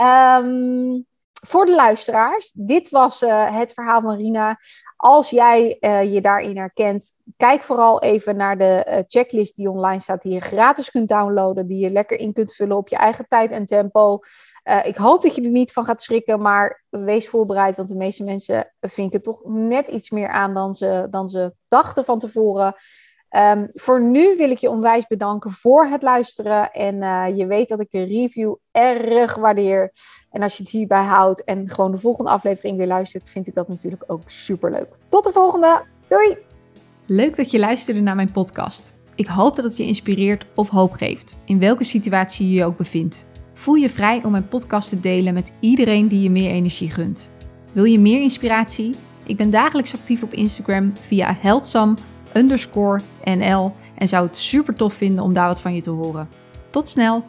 Um, voor de luisteraars, dit was uh, het verhaal van Rina. Als jij uh, je daarin herkent, kijk vooral even naar de checklist die online staat, die je gratis kunt downloaden, die je lekker in kunt vullen op je eigen tijd en tempo. Uh, ik hoop dat je er niet van gaat schrikken, maar wees voorbereid, want de meeste mensen vinken toch net iets meer aan dan ze, dan ze dachten van tevoren. Ehm, voor nu wil ik je onwijs bedanken voor het luisteren. En eh, je weet dat ik de review erg waardeer. En als je het hierbij houdt en gewoon de volgende aflevering weer luistert, vind ik dat natuurlijk ook super leuk. Tot de volgende. Doei! Leuk dat je luisterde naar mijn podcast. Ik hoop dat het je inspireert of hoop geeft, in welke situatie je je ook bevindt. Voel je vrij om mijn podcast te delen met iedereen die je meer energie gunt. Wil je meer inspiratie? Ik ben dagelijks actief op Instagram via heldsam en zou het super tof vinden om daar wat van je te horen. Tot snel!